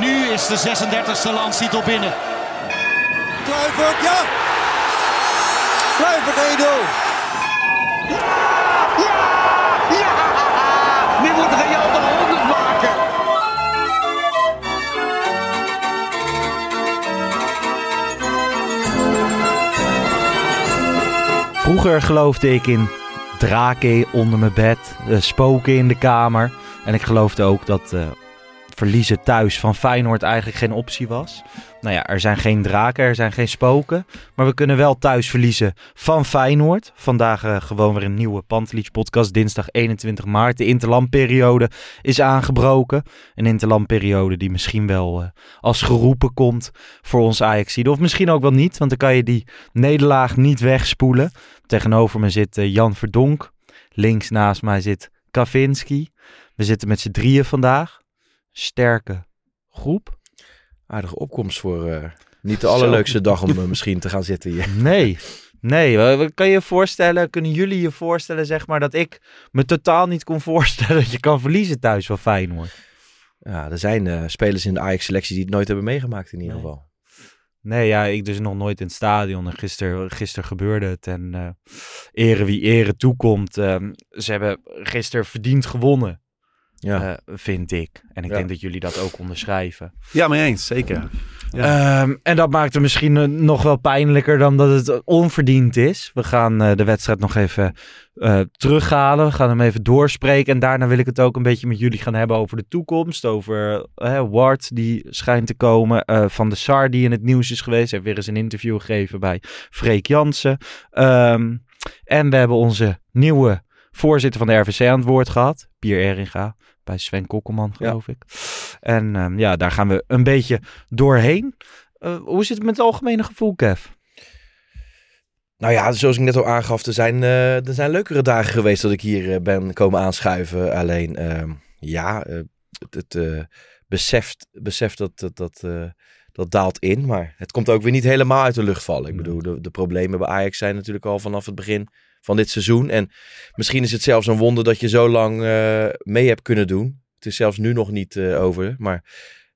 nu is de 36e landstitel binnen. Kluivert, ja! Kluivert 1-0. Nu moet Real de 100 maken. Vroeger geloofde ik in draken onder mijn bed, eh, spoken in de kamer. En ik geloofde ook dat eh, verliezen thuis van Feyenoord eigenlijk geen optie was. Nou ja, er zijn geen draken, er zijn geen spoken. Maar we kunnen wel thuis verliezen van Feyenoord. Vandaag eh, gewoon weer een nieuwe Pantelich podcast. Dinsdag 21 maart. De interlandperiode is aangebroken. Een interlandperiode die misschien wel eh, als geroepen komt voor ons Ajaxide. Of misschien ook wel niet, want dan kan je die nederlaag niet wegspoelen. Tegenover me zit eh, Jan Verdonk. Links naast mij zit Kavinski. We zitten met z'n drieën vandaag. Sterke groep. Aardige opkomst voor eh, niet de allerleukste dag om eh, misschien te gaan zitten hier. Nee, nee. Kan je je voorstellen, kunnen jullie je voorstellen, zeg maar, dat ik me totaal niet kon voorstellen dat je kan verliezen thuis van Feyenoord? Ja, er zijn eh, spelers in de Ajax-selectie die het nooit hebben meegemaakt in ieder Nee. geval. Nee, ja, ik dus nog nooit in het stadion. En gisteren gister gebeurde het. En eh ere wie ere toekomt. Ehm, ze hebben gisteren verdiend gewonnen, Ja. eh, vind ik. En ik Ja. denk dat jullie dat ook onderschrijven. Ja, mee eens, zeker. Ehm, en dat maakt het misschien eh, nog wel pijnlijker dan dat het onverdiend is. We gaan eh, de wedstrijd nog even eh, terughalen. We gaan hem even doorspreken. En daarna wil ik het ook een beetje met jullie gaan hebben over de toekomst. Over Ward die schijnt te komen. Van de Sar die in het nieuws is geweest. Hij heeft weer eens een interview gegeven bij Freek Jansen. Ehm, en we hebben onze nieuwe voorzitter van de RVC aan het woord gehad. Pier Eringa. Bij Sven Kokkelman, geloof ik. En ehm, ja, daar gaan we een beetje doorheen. Eh, hoe zit het met het algemene gevoel, Kev? Nou ja, zoals ik net al aangaf, er zijn, eh, er zijn leukere dagen geweest dat ik hier eh, ben komen aanschuiven. Alleen, ehm, ja, het, beseft, beseft dat, dat, dat, dat daalt in. Maar het komt ook weer niet helemaal uit de lucht vallen. Ik bedoel, de, de problemen bij Ajax zijn natuurlijk al vanaf het begin van dit seizoen. En misschien is het zelfs een wonder dat je zo lang eh, mee hebt kunnen doen. Het is zelfs nu nog niet eh, over, maar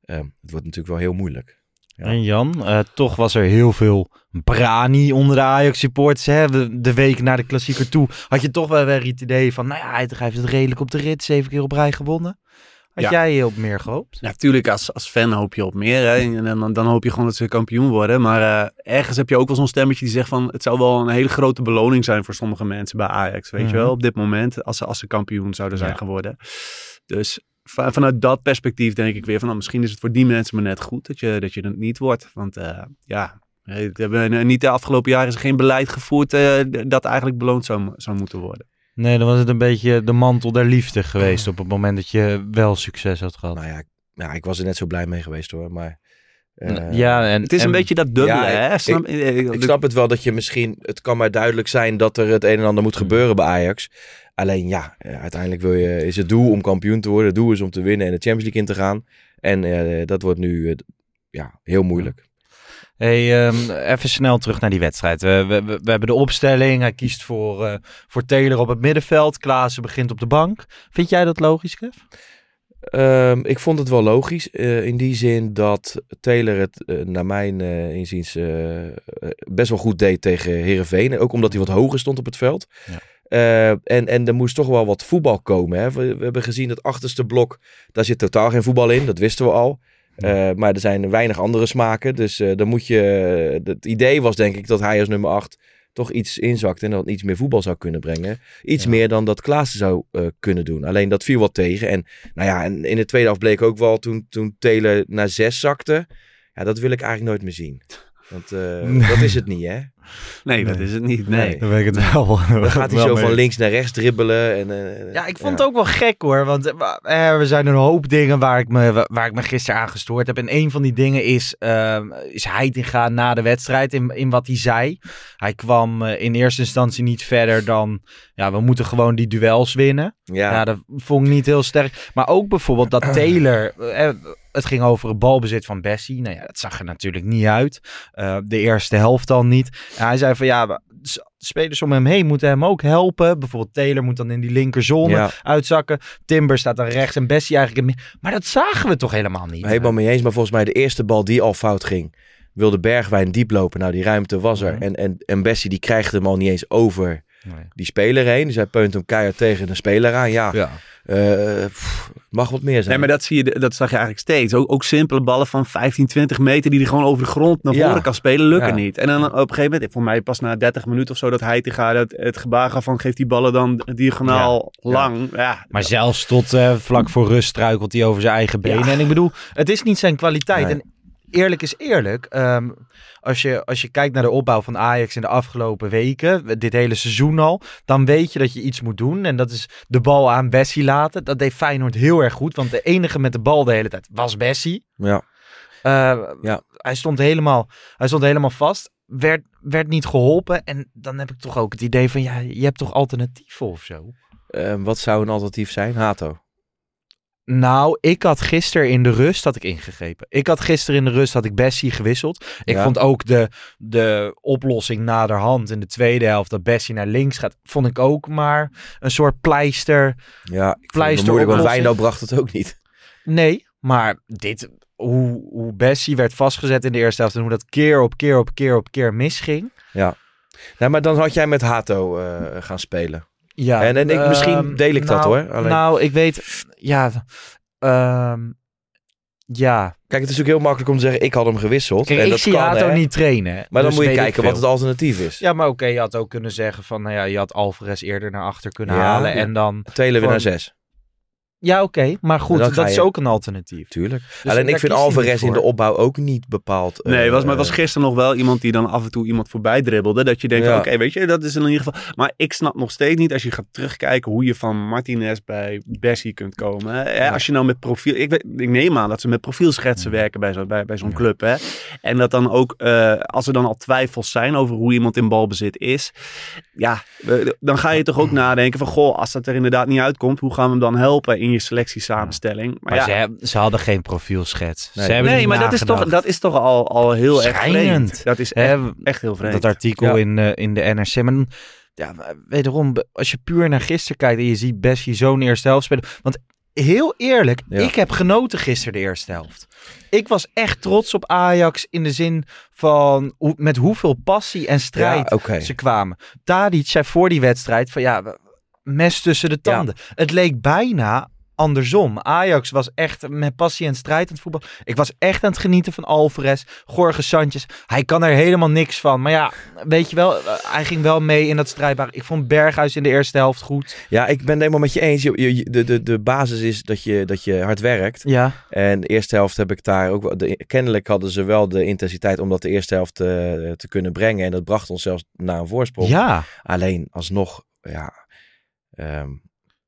ehm, het wordt natuurlijk wel heel moeilijk. Ja. En Jan, eh, toch was er heel veel brani onder de Ajax-supporters. hè? De, week na de klassieker toe had je toch wel weer het idee van... Nou ja, hij heeft het redelijk op de rit. Zeven keer op rij gewonnen. Had Ja. jij op meer gehoopt? Ja, natuurlijk, als, als fan hoop je op meer. Hè? En dan, dan hoop je gewoon dat ze kampioen worden. Maar eh, ergens heb je ook wel zo'n stemmetje die zegt van... het zou wel een hele grote beloning zijn voor sommige mensen bij Ajax. Weet Mhm. je wel, op dit moment. Als ze, als ze kampioen zouden zijn Ja. geworden. Dus va- vanuit dat perspectief denk ik weer van... Nou, misschien is het voor die mensen maar net goed dat je, dat je het niet wordt. Want eh, ja, eh, we hebben niet de afgelopen jaren is er geen beleid gevoerd... eh, dat eigenlijk beloond zou, zou moeten worden. Nee, dan was het een beetje de mantel der liefde geweest... op het moment dat je wel succes had gehad. Nou ja, ja, ik was er net zo blij mee geweest hoor, maar... eh, ja, en, Het is een en- beetje dat dubbele, Ja, hè? ik- Snap- eh, Ik snap het wel dat je misschien, het kan maar duidelijk zijn dat er het een en ander moet gebeuren bij Ajax. Alleen ja, eh, uiteindelijk wil je, is het doel om kampioen te worden. Het doel is om te winnen en de Champions League in te gaan. En eh, dat wordt nu eh, ja, heel moeilijk. Hey, ehm, even snel terug naar die wedstrijd. We, we, we we hebben de opstelling. Hij kiest voor, eh, voor Taylor op het middenveld. Klaassen begint op de bank. Vind jij dat logisch, Kev? Ehm, ik vond het wel logisch eh, in die zin dat Taylor het eh, naar mijn inziens best wel goed deed tegen Herenveen. Ook omdat hij wat hoger stond op het veld. Ja. En, en er moest toch wel wat voetbal komen. Hè? We, we hebben gezien dat achterste blok, daar zit totaal geen voetbal in. Dat wisten we al. Eh, maar er zijn weinig andere smaken. Dus eh, dan moet je. Het idee was denk ik dat hij als nummer 8 toch iets inzakt en dan iets meer voetbal zou kunnen brengen. Iets meer dan dat Klaassen zou eh, kunnen doen. Alleen dat viel wat tegen. En nou ja, en in de tweede helft bleek ook wel toen, toen Taylor naar 6 zakte. Ja, dat wil ik eigenlijk nooit meer zien. Want eh, dat is het niet, hè? Nee, dat is het niet. Nee. Dan weet ik het wel. Dan gaat hij zo mee. van links naar rechts dribbelen. En, eh, Ja, ik vond het ook wel gek hoor. Want eh, er zijn een hoop dingen waar ik me, waar ik me gisteren aan gestoord heb. En een van die dingen is, ehm is Heitinga na de wedstrijd in, in wat hij zei. Hij kwam eh, in eerste instantie niet verder dan, ja, we moeten gewoon die duels winnen. Ja. Ja, dat vond ik niet heel sterk. Maar ook bijvoorbeeld dat Taylor. Het ging over het balbezit van Bessie. Nou ja, dat zag er natuurlijk niet uit. Eh, de eerste helft al niet. En hij zei van ja, spelers om hem heen moeten hem ook helpen. Bijvoorbeeld Taylor moet dan in die linkerzone Ja. uitzakken. Timber staat dan rechts en Bessie eigenlijk. in. Maar dat zagen we toch helemaal niet. Helemaal mee eens. Maar volgens mij de eerste bal die al fout ging. Wilde Bergwijn diep lopen. Nou, die ruimte was er. En, en, en Bessie die krijgt hem al niet eens over Nee. die speler heen. Dus hij peunt hem keihard tegen de speler aan. Ja, Ja. Eh, pff, mag wat meer zijn. Nee, maar dat, zie je, dat zag je eigenlijk steeds. Ook, ook simpele ballen van 15, 20 meter die hij gewoon over de grond naar Ja. voren kan spelen, lukken Ja. niet. En dan op een gegeven moment, voor mij pas na 30 minuten of zo, dat Heitinga het, het gebaar gaf van geeft die ballen dan diagonaal Ja. lang. Ja. Maar zelfs tot eh, vlak voor rust struikelt hij over zijn eigen benen. Ja. En ik bedoel, het is niet zijn kwaliteit. Nee. En eerlijk is eerlijk. ehm, als, je, als je kijkt naar de opbouw van Ajax in de afgelopen weken, dit hele seizoen al, dan weet je dat je iets moet doen. En dat is de bal aan Bessie laten. Dat deed Feyenoord heel erg goed, want de enige met de bal de hele tijd was Bessie. ja. Eh, Ja. hij, stond helemaal, hij stond helemaal vast. Werd, werd niet geholpen. En dan heb ik toch ook het idee van, ja, je hebt toch alternatieven of zo? Eh, wat zou een alternatief zijn? Hato. Nou, ik had gisteren in de rust had ik ingegrepen. Ik had gisteren in de rust had ik Bessie gewisseld. Ik Ja. vond ook de, de oplossing naderhand in de tweede helft dat Bessie naar links gaat, vond ik ook maar een soort pleister. Ja, ik Pleister moeilijk, want. Wijndal bracht het ook niet. Nee, maar dit, hoe, hoe Bessie werd vastgezet in de eerste helft en hoe dat keer op keer op keer op keer misging. Nou, maar dan had jij met Hato eh, gaan spelen. Ja, En- en ik- misschien ehm, deel ik dat, nou- hoor. Alleen- Nou, ik weet, ja, ehm, ja. Kijk, het is ook heel makkelijk om te zeggen, ik had hem gewisseld. Kijk, en ik dat zie kan, Hato niet trainen. Maar dan dus moet je kijken wat het alternatief is. Ja, maar oké, je had ook kunnen zeggen van, nou ja, je had Alvarez eerder naar achter kunnen Ja, halen en dan... Weer Van- naar zes. Ja, oké, maar goed, dat is ook een alternatief. Tuurlijk. Dus Alleen ik vind Alvarez in de opbouw ook niet bepaald. eh, Nee, was, maar het was gisteren nog wel iemand die dan af en toe iemand voorbij dribbelde. Dat je denkt, Ja. oké, weet je, dat is in ieder geval... Maar ik snap nog steeds niet, als je gaat terugkijken, hoe je van Martinez bij Bessie kunt komen. Hè? Ja. Als je nou met profiel... Ik, weet, ik neem aan dat ze met profielschetsen werken bij, zo, bij, bij zo'n club. Hè? En dat dan ook, eh, als er dan al twijfels zijn over hoe iemand in balbezit is. Ja, eh, dan ga je toch ook nadenken van, goh, als dat er inderdaad niet uitkomt, hoe gaan we hem dan helpen in je selectiesamenstelling? Maar, Maar ja, ze, ze hadden geen profielschets. Nee. Ze hebben nee, maar dat is, toch, dat is toch al, al heel erg vreemd. Dat is echt, echt heel vreemd. Dat artikel Ja. in, eh, in de NRC. Maar dan, ja, wederom, als je puur naar gisteren kijkt en je ziet Bessie zo'n eerste helft spelen. Want heel eerlijk, Ja. ik heb genoten gisteren de eerste helft. Ik was echt trots op Ajax in de zin van hoe, met hoeveel passie en strijd Ja, ze kwamen. Tadic zei voor die wedstrijd van ja, we- mes tussen de tanden. Het leek bijna andersom. Ajax was echt met passie en strijd aan het voetbal. Ik was echt aan het genieten van Alvarez, Jorge Sanchez. Hij kan er helemaal niks van. Maar ja, weet je wel, eh, hij ging wel mee in dat strijdbaar. Ik vond Berghuis in de eerste helft goed. Ja, ik ben het helemaal met je eens. De, de, de basis is dat je, dat je hard werkt. Ja, En de eerste helft heb ik daar ook wel. De, kennelijk hadden ze wel de intensiteit om dat de eerste helft eh, te kunnen brengen. En dat bracht ons zelfs naar een voorsprong. ja. Alleen alsnog, ja. ehm,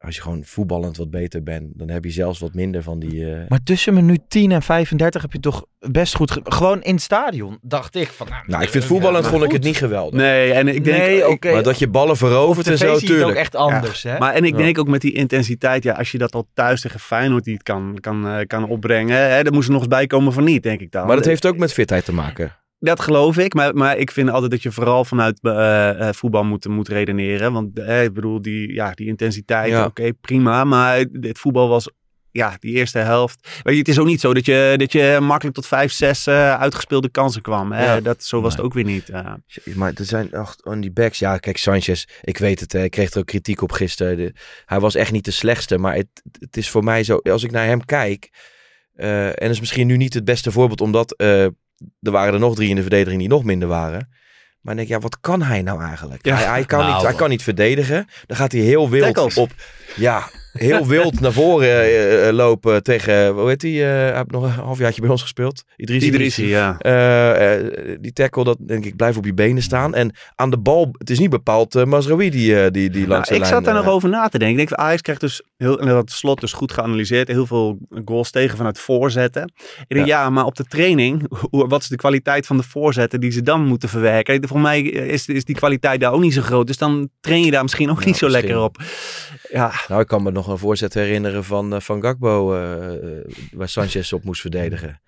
als je gewoon voetballend wat beter bent, dan heb je zelfs wat minder van die. eh, Maar tussen minuut 10 en 35 heb je toch best goed... ge- Gewoon in het stadion dacht ik van... nou, ik vind voetballend vond ik het niet geweldig. Nee, en ik denk... Nee. Maar dat je ballen verovert en zo, je het ook tuurlijk. echt anders, hè? Maar en ik Ja. denk ook met die intensiteit, ja, als je dat al thuis tegen Feyenoord niet kan, kan, eh, kan opbrengen, hè, dan moest er nog eens bij komen van niet, denk ik dan. Maar dat heeft ook met fitheid te maken. Dat geloof ik, maar, maar ik vind altijd dat je vooral vanuit eh, eh, voetbal moet, moet redeneren. Want eh, ik bedoel, die, ja, die intensiteit, Ja. oké, prima. Maar dit voetbal was, ja, die eerste helft. Weet je, het is ook niet zo dat je, dat je makkelijk tot vijf, zes eh, uitgespeelde kansen kwam. Hè? Ja. Dat, zo was Nee. het ook weer niet. eh. Maar er zijn echt on die backs. Ja, kijk, Sanchez, ik weet het. hè, Ik kreeg er ook kritiek op gisteren. De- hij was echt niet de slechtste. Maar het, het is voor mij zo, als ik naar hem kijk. Eh, en is misschien nu niet het beste voorbeeld, omdat eh, er waren er nog drie in de verdediging die nog minder waren. Maar dan denk ik, ja, wat kan hij nou eigenlijk? Ja. Hij, hij, kan Nou. niet, hij kan niet verdedigen. Dan gaat hij heel wild Tackles. op. Ja, heel wild naar voren eh, eh, lopen tegen, hoe heet die? eh, hij heeft nog een halfjaartje bij ons gespeeld. Idrissi. Idrissi, ja. Eh, eh, die tackle, dat denk ik, blijf op je benen staan. En aan de bal, het is niet bepaald uh, die, die, die Nou, langs de ik zat daar nog over na te denken. Ik denk, Ajax krijgt dus, heel, en dat slot dus goed geanalyseerd, heel veel goals tegen vanuit voorzetten. Ik denk, ja, maar op de training, wat is de kwaliteit van de voorzetten die ze dan moeten verwerken? Volgens mij is, is die kwaliteit daar ook niet zo groot. Dus dan train je daar misschien ook niet zo lekker op. Ja, Nou, ik kan me nog een voorzet herinneren van, uh, van Gakbo, uh, waar Sanchez op moest verdedigen.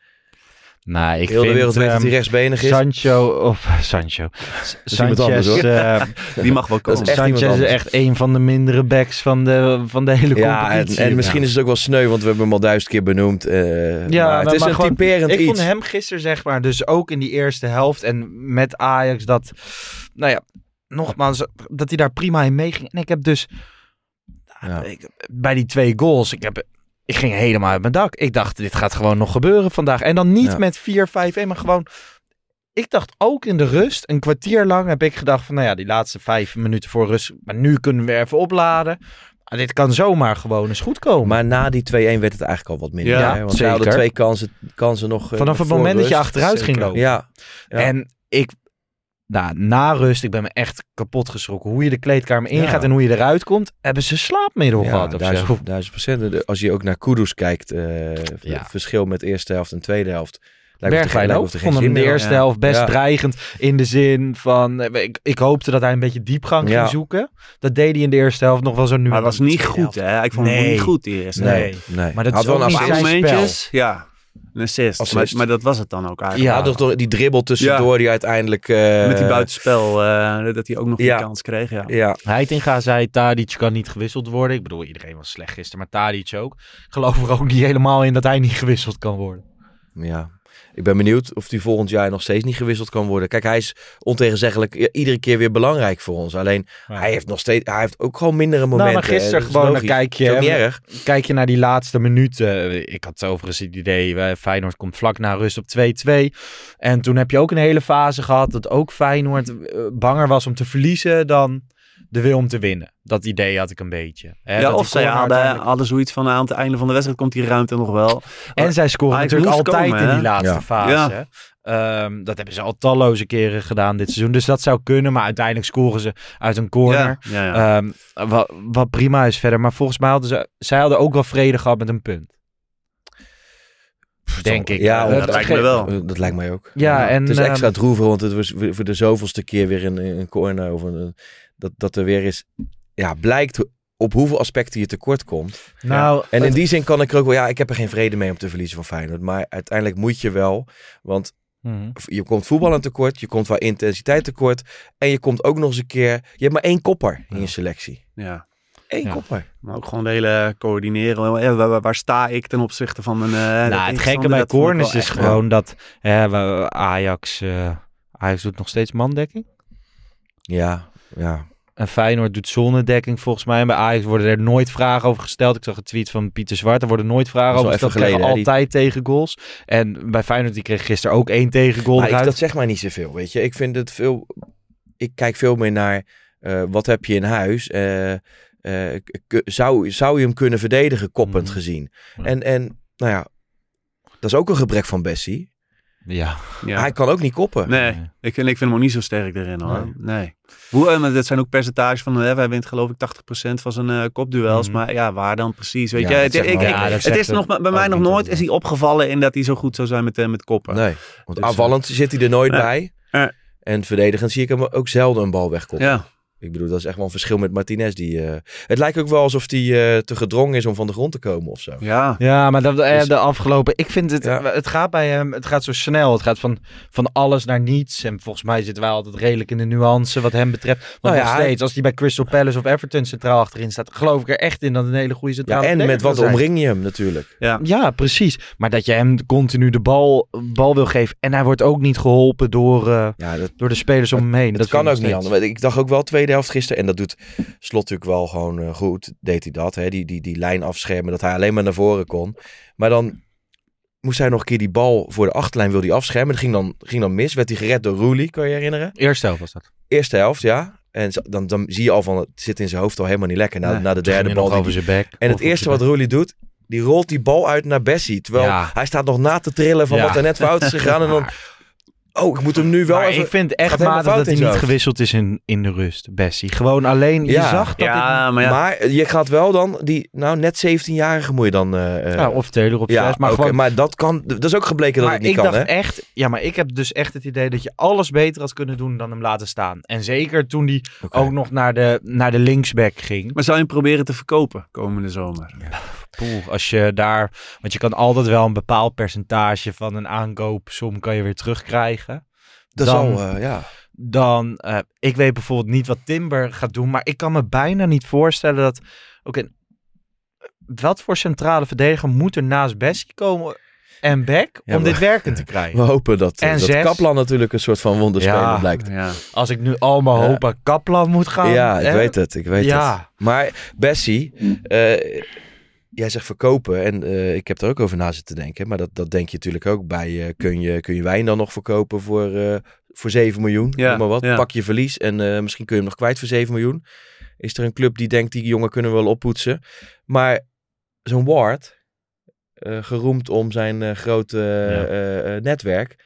Nou, ik Heel de vind, wereld weet dat ehm, hij rechtsbenig is. Sancho, of Sancho. anders, Sanchez, eh, die mag wel is komen. Sanchez is anders. echt een van de mindere backs van de, van de hele Ja, en, competitie. en misschien is het ook wel sneu, want we hebben hem al duizend keer benoemd. uh, Ja, maar het maar- is maar een gewoon- typerend Ik iets. vond hem gisteren, zeg maar, dus ook in die eerste helft en met Ajax, dat, nou ja, nogmaals, dat hij daar prima in meeging. En ik heb dus, Ja. ik, bij die twee goals, ik, heb, ik ging helemaal uit mijn dak. Ik dacht, dit gaat gewoon nog gebeuren vandaag. En dan niet Ja. met 4-5-1, maar gewoon... Ik dacht ook in de rust, een kwartier lang heb ik gedacht van, nou ja, die laatste vijf minuten voor rust, maar nu kunnen we even opladen. Maar dit kan zomaar gewoon eens goed komen. Maar na die 2-1 werd het eigenlijk al wat minder. Ja, hè? Want ze hadden twee kansen, kansen nog. eh, Vanaf het moment dat je achteruit ging lopen. Ja, ja. En ik, nou, na rust, ik ben me echt kapot geschrokken. Hoe je de kleedkamer ingaat Ja. en hoe je eruit komt, hebben ze slaapmiddel Ja, gehad of zo. duizend, duizend procent. Als je ook naar Kudus kijkt, eh, Ja. verschil met eerste helft en tweede helft. Bergwijn ook. er vond hem de eerste Ja. helft best Ja. dreigend in de zin van... eh, Ik, ik hoopte dat hij een beetje diepgang Ja. ging zoeken. Dat deed hij in de eerste helft nog wel zo nu. Maar het was niet goed, helft. hè? Ik vond hem Nee. niet goed, die eerste. Nee, Nee. nee. Maar dat Had is wel een zijn momentjes, ja. Een assist. Assist. Maar, maar dat was het dan ook eigenlijk. Ja. Toch die dribbel tussendoor die uiteindelijk... eh, Met die buitenspel, eh, dat hij ook nog ja. die kans kreeg. Ja. Ja, Heitinga zei, Tadic kan niet gewisseld worden. Ik bedoel, iedereen was slecht gisteren, maar Tadic ook. Ik geloof er ook niet helemaal in dat hij niet gewisseld kan worden. ja. Ik ben benieuwd of hij volgend jaar nog steeds niet gewisseld kan worden. Kijk, hij is ontegenzeggelijk iedere keer weer belangrijk voor ons. Alleen, hij heeft nog steeds... Hij heeft ook gewoon mindere momenten. Nou, maar gisteren gewoon, dan logisch. kijk je... Is ook niet erg. Kijk je naar die laatste minuten. Ik had overigens het idee, eh, Feyenoord komt vlak na rust op 2-2. En toen heb je ook een hele fase gehad dat ook Feyenoord eh, banger was om te verliezen dan de wil om te winnen. Dat idee had ik een beetje. Hè, Ja, dat of zij hadden, uiteindelijk- hadden zoiets van aan het einde van de wedstrijd komt die ruimte nog wel. En zij scoren natuurlijk altijd komen, in die laatste Ja. fase. Ja. hè. Ehm, dat hebben ze al talloze keren gedaan dit seizoen. Dus dat zou kunnen. Maar uiteindelijk scoren ze uit een corner. Ja, ja, ja. Ehm, wat, wat prima is verder. Maar volgens mij hadden ze... Zij hadden ook wel vrede gehad met een punt. Denk ik. Ja, Eh, dat lijkt me wel. Eh, Dat lijkt mij ook. Ja, en, het is extra ehm, droevig, want het was voor voor de zoveelste keer weer een, een corner. Of een, dat, dat er weer is... Ja, blijkt op hoeveel aspecten je tekort komt. Nou, En in die zin kan ik er ook wel... Ja, ik heb er geen vrede mee om te verliezen van Feyenoord. Maar uiteindelijk moet je wel. Want Mhm. je komt voetbal aan tekort. Je komt wel intensiteit tekort. En je komt ook nog eens een keer... Je hebt maar één kopper in je selectie. ja. Één Ja. kopper. Maar ook gewoon de hele coördineren. Ja, waar, waar- waar sta ik ten opzichte van mijn... eh, nou, het gekke bij corners is gewoon dat hè, we- Ajax, eh, Ajax doet nog steeds mandekking. Ja, ja. En Feyenoord doet zonnedekking volgens mij. En bij Ajax worden er nooit vragen over gesteld. Ik zag een tweet van Pieter Zwart. Er worden nooit vragen over gesteld. geleden, altijd tegen goals. En bij Feyenoord die kreeg gisteren ook één tegengoal Maar ik, dat zegt mij niet zoveel, weet je. Ik vind het veel... Ik kijk veel meer naar... eh, wat heb je in huis? Eh, eh, zou, zou je hem kunnen verdedigen, koppend Mhm. gezien? Ja. En, en, nou ja... Dat is ook een gebrek van Bessie. Ja. Ja. Hij kan ook niet koppen. Nee, Nee. ik vind, ik vind hem ook niet zo sterk erin hoor. Nee. Hoe, eh, maar dat zijn ook percentages van, hè, hij wint geloof ik 80% van zijn eh, kopduels. Mhm. Maar ja, waar dan precies? Weet Ja, je, het, ik, Ja, het is nog, bij mij nog nooit is hij opgevallen in dat hij zo goed zou zijn met, eh, met koppen. Nee. Want Dus, aanvallend zit hij er nooit bij. En verdedigend zie ik hem ook zelden een bal wegkoppen. Ja, Ik bedoel, dat is echt wel een verschil met Martinez. Die, eh, het lijkt ook wel alsof hij eh, te gedrongen is om van de grond te komen of zo. ja. Ja, maar dat, eh, Dus- de afgelopen... Ik vind het... Ja. Het gaat bij hem... Het gaat zo snel. Het gaat van, van alles naar niets. En volgens mij zitten wij altijd redelijk in de nuance wat hem betreft. Want Nou ja, nog hij- steeds, als hij bij Crystal Palace of Everton centraal achterin staat... geloof ik er echt in dat een hele goede Ja, centrale en met wat omring je hem natuurlijk. ja. Ja, precies. Maar dat je hem continu de bal, bal wil geven. En hij wordt ook niet geholpen door, eh, Ja, dat, door de spelers om hem heen. dat vind kan ook niet anders. Ik dacht ook wel tweede helft gisteren. En dat doet Slot natuurlijk wel gewoon eh, goed. Deed hij dat. Hè? Die, die, die lijn afschermen. Dat hij alleen maar naar voren kon. Maar dan moest hij nog een keer die bal voor de achterlijn wil die afschermen. Dat ging dan, ging dan mis. Werd hij gered door Roelie, kan je je herinneren? Eerste helft was dat. Eerste helft, ja. En dan, dan zie je al van, het zit in zijn hoofd al helemaal niet lekker. Na, Nee, na de derde hij bal. over die- zijn bek. en het eerste wat Roelie doet, die rolt die bal uit naar Bessie. Terwijl Ja. hij staat nog na te trillen van Ja. wat er net fout is gegaan. En dan, oh, ik moet hem nu wel maar even... ik vind echt matig dat hij niet gewisseld is in, in de rust, Bessie. Gewoon alleen, je Ja. zag dat Ja, het... maar ja. Maar je gaat wel dan, die nou net 17-jarige moet je dan... eh, eh, Ja, of Taylor op ja, zes, maar oké, gewoon... maar dat kan, dat is ook gebleken dat het niet ik kan, dacht hè? echt, ja, maar ik heb dus echt het idee dat je alles beter had kunnen doen dan hem laten staan. En zeker toen hij ook nog naar de, naar de linksback ging. Maar zou je hem proberen te verkopen komende zomer? Poeh, als je daar, want je kan altijd wel een bepaald percentage van een aankoopsom kan je weer terugkrijgen. Dat dan, eh, ja. dan eh, ik weet bijvoorbeeld niet wat Timber gaat doen, maar ik kan me bijna niet voorstellen dat, oké, wat voor centrale verdediger moet er naast Bessie komen en Beck Ja, om dit werkend te krijgen? We hopen dat, eh, En dat zes. Kaplan natuurlijk een soort van wonderspeler Ja. blijkt. Ja. Als ik nu allemaal hoop aan Kaplan moet gaan. ja, ik hè? weet het, ik weet Ja. het. Maar Bessie, eh, jij zegt verkopen en eh, ik heb er ook over na zitten denken. Maar dat, dat denk je natuurlijk ook bij, eh, kun, je, kun je wijn dan nog verkopen voor, eh, voor 7 miljoen? Ja, maar wat, ja. pak je verlies en misschien kun je hem nog kwijt voor 7 miljoen. Is er een club die denkt, die jongen kunnen we wel oppoetsen. Maar zo'n Ward, geroemd om zijn grote Ja. netwerk.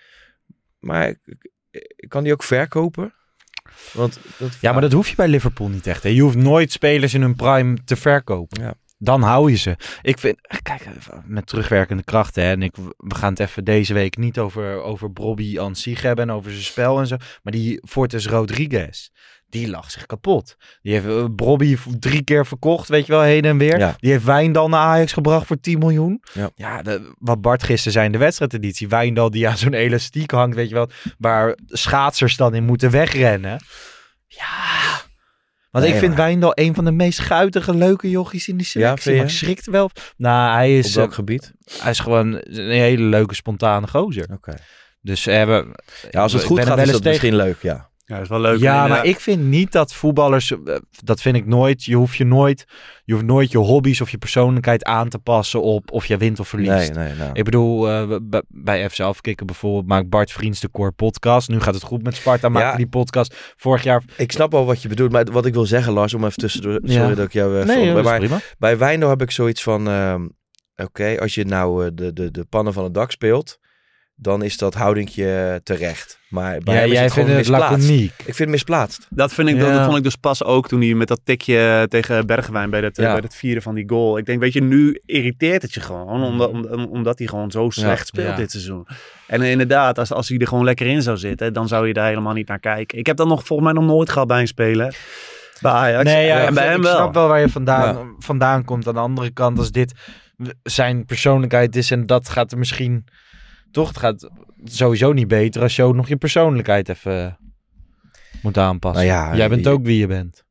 Maar kan die ook verkopen? Want dat Ja, maar dat hoef je bij Liverpool niet echt. Hè. Je hoeft nooit spelers in hun prime te verkopen. Ja. Dan hou je ze. Ik vind, kijk, met terugwerkende krachten. Hè, en ik, we gaan het even deze week niet over, over Bobby aan zich hebben en over zijn spel en zo. Maar die Fortes Rodriguez, die lag zich kapot. Die heeft uh, Bobby drie keer verkocht, weet je wel, heen en weer. Ja. Die heeft Wijndal naar Ajax gebracht voor 10 miljoen. Ja. de- wat Bart gisteren zei in de wedstrijdeditie. Wijndal die aan zo'n elastiek hangt, weet je wel. Waar schaatsers dan in moeten wegrennen. Ja. Want Nee, ik vind maar- Wijndal een van de meest guitige, leuke jochies in die selectie. je? maar ik schrikt wel. Nou, hij Op is, welk eh, gebied? hij is gewoon een hele leuke, spontane gozer. Oké. Dus we hebben... Ja, als het goed gaat is dat tegen- misschien leuk, ja. Ja, dat is wel leuk. Ja, maar ik vind niet dat voetballers, eh, dat vind ik nooit, je hoeft je nooit, je hoeft nooit je hobby's of je persoonlijkheid aan te passen op of je wint of verliest. Nee, nee, nou. Ik bedoel, eh, b- bij FC Afkikken bijvoorbeeld maakt Bart Vriends de Core podcast. Nu gaat het goed met Sparta, maken Ja. die podcast. Vorig jaar... Ik snap wel wat je bedoelt, maar wat ik wil zeggen, Lars, om even tussendoor, sorry Ja. dat ik jou. Nee, is maar prima. bij Wijndal heb ik zoiets van, ehm, oké, als je nou eh, de, de, de pannen van het dak speelt, dan is dat houdingje terecht. Maar bij Ja, hem is jij het gewoon vindt het misplaatst. laconiek. Ik vind het misplaatst. Dat, vind ik, dat, Ja. dat vond ik dus pas ook toen hij met dat tikje tegen Bergwijn bij dat, Ja. bij dat vieren van die goal. Ik denk, weet je, nu irriteert het je gewoon. Omdat, omdat, omdat hij gewoon zo slecht speelt Ja. dit seizoen. En inderdaad, als, als hij er gewoon lekker in zou zitten, dan zou je daar helemaal niet naar kijken. Ik heb dat nog volgens mij nog nooit gehad bij een speler. Bij Ajax. Nee, ja, en ik, bij hem ik wel. snap wel waar je vandaan, vandaan komt. Aan de andere kant, als dit zijn persoonlijkheid is en dat gaat er misschien... Toch, het gaat sowieso niet beter als je ook nog je persoonlijkheid even moet aanpassen. Nou ja, Jij bent je- ook wie je bent.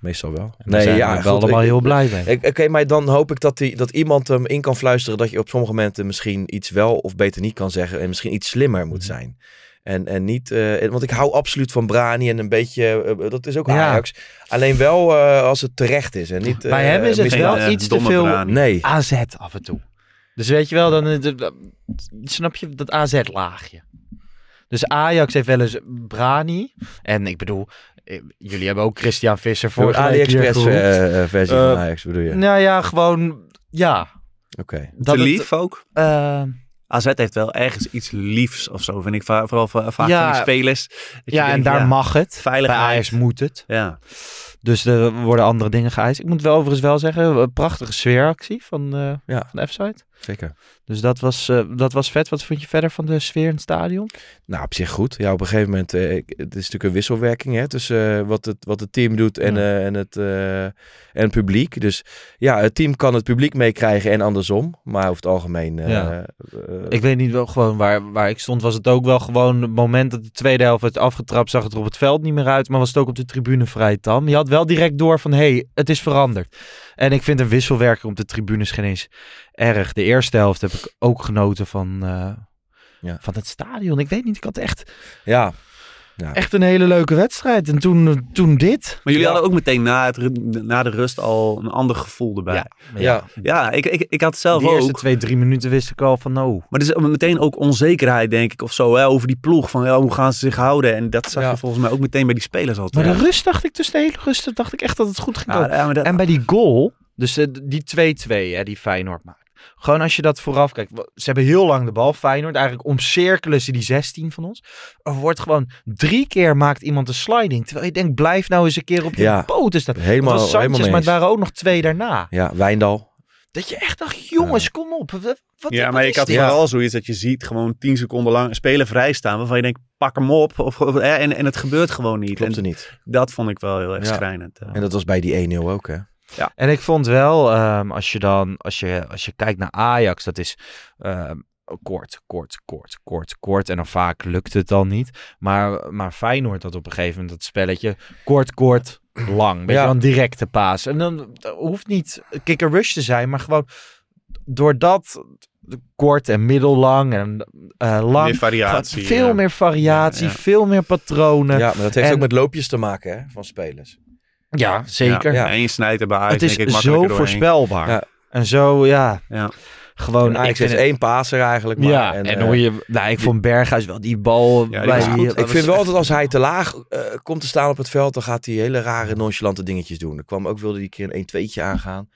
Meestal wel. Nee, zijn ja, we goed, allemaal ik- heel blij mee. ik- Oké, maar dan hoop ik dat, die, dat iemand hem in kan fluisteren dat je op sommige momenten misschien iets wel of beter niet kan zeggen en misschien iets slimmer moet Mhm. zijn. En, en niet, eh, want ik hou absoluut van Brani en een beetje, eh, dat is ook Ja. Ajax. Alleen wel eh, als het terecht is en niet Bij eh, hem is het wel eh, iets te veel Brani. Nee, AZ af en toe. Dus weet je wel, dan eh, de- de- snap je dat AZ-laagje. Dus Ajax heeft wel eens Brani. En ik bedoel, eh, jullie hebben ook Christian Visser voor vorige week hier AliExpress geroepen. eh, van Ajax bedoel je? Nou ja, gewoon, ja. Oké. Dat Te het- lief ook. AZ heeft wel ergens iets liefs of zo, vind ik. Vooral va- vaak Ja. van die spelers. Dat ja, en denkt, daar ja, mag het. Veiligheid. Bij Ajax moet het. Ja. Dus er worden andere dingen geëist. Ik moet wel overigens wel zeggen, een prachtige sfeeractie van, eh Ja. van F-site. Zeker. Dus dat was, eh, dat was vet. Wat vond je verder van de sfeer in het stadion? Nou, op zich goed. Ja, op een gegeven moment, ik- het is natuurlijk een wisselwerking hè, tussen eh, wat, het, wat het team doet en, Ja. en, het, en het publiek. Dus ja, het team kan het publiek meekrijgen en andersom. Maar over het algemeen... Ja. Ik weet niet wel gewoon waar, waar ik stond. Was het ook wel gewoon het moment dat de tweede helft werd afgetrapt. Zag het er op het veld niet meer uit. Maar was het ook op de tribune vrij tam. Je had wel direct door van hé, hey, het is veranderd. En ik vind een wisselwerking op de tribunes geen eens erg. De eerste helft heb ik ook genoten van, eh, Ja. van het stadion. Ik weet niet, ik had echt... ja, Ja. Echt een hele leuke wedstrijd. En toen, toen dit. Maar jullie Ja. hadden ook meteen na, het, na de rust al een ander gevoel erbij. Ja, Ja, ik, ik, ik had zelf De eerste ook. twee, drie minuten wist ik al van oh. Maar er is meteen ook onzekerheid, denk ik, of zo, hè, over die ploeg. Van ja, hoe gaan ze zich houden? En dat zag Ja. je volgens mij ook meteen bij die spelers al. Maar de rust dacht ik tussen de hele rust dacht ik echt dat het goed ging Ja, komen. ja, maar dat- En bij die goal, dus eh, die 2-2 hè, die Feyenoord maakt. Gewoon als je dat vooraf kijkt. Ze hebben heel lang de bal, Feyenoord. Eigenlijk omcirkelen ze die 16 van ons. Er wordt gewoon drie keer maakt iemand een sliding. Terwijl je denkt, blijf nou eens een keer op je Ja. poten staan. Helemaal- Sanchez, helemaal maar het waren ook nog twee daarna. ja, Wijndal. Dat je echt dacht, jongens, kom op. Wat, wat, ja, maar ik had dit? vooral zoiets dat je ziet gewoon 10 seconden lang een speler vrijstaan. Waarvan je denkt, pak hem op. Of, en, en het gebeurt gewoon niet. Klopt er En niet. dat vond ik wel heel erg Ja. schrijnend. En dat was bij die 1-0 ook, hè? En ik vond wel, ehm, als je dan, als je, als je kijkt naar Ajax, dat is ehm, kort, kort, kort, kort, kort. En dan vaak lukt het dan niet. Maar, maar Feyenoord had op een gegeven moment dat spelletje kort, kort, lang. Weet Ja. directe paas. En dan dat hoeft niet kicker rush te zijn, maar gewoon doordat kort en middellang en eh, lang. Meer variatie, Veel ja. meer variatie, Ja, ja. veel meer patronen. Ja, maar dat heeft En- ook met loopjes te maken, hè? Van spelers. Ja, zeker. Ja, En je snijdt er bij Ajax, Het is denk ik, zo voorspelbaar. Ja. En zo, ja, Ja. gewoon. En Ajax ik vind het- één paser eigenlijk. Maar, ja, en, eh, hoor je, nou, ik vond Berghuis wel die bal Ja, die bij die, Ik vind wel echt- dat als hij te laag eh, komt te staan op het veld, dan gaat hij hele rare nonchalante dingetjes doen. Er kwam ook, wilde die keer een 1-2'tje aangaan.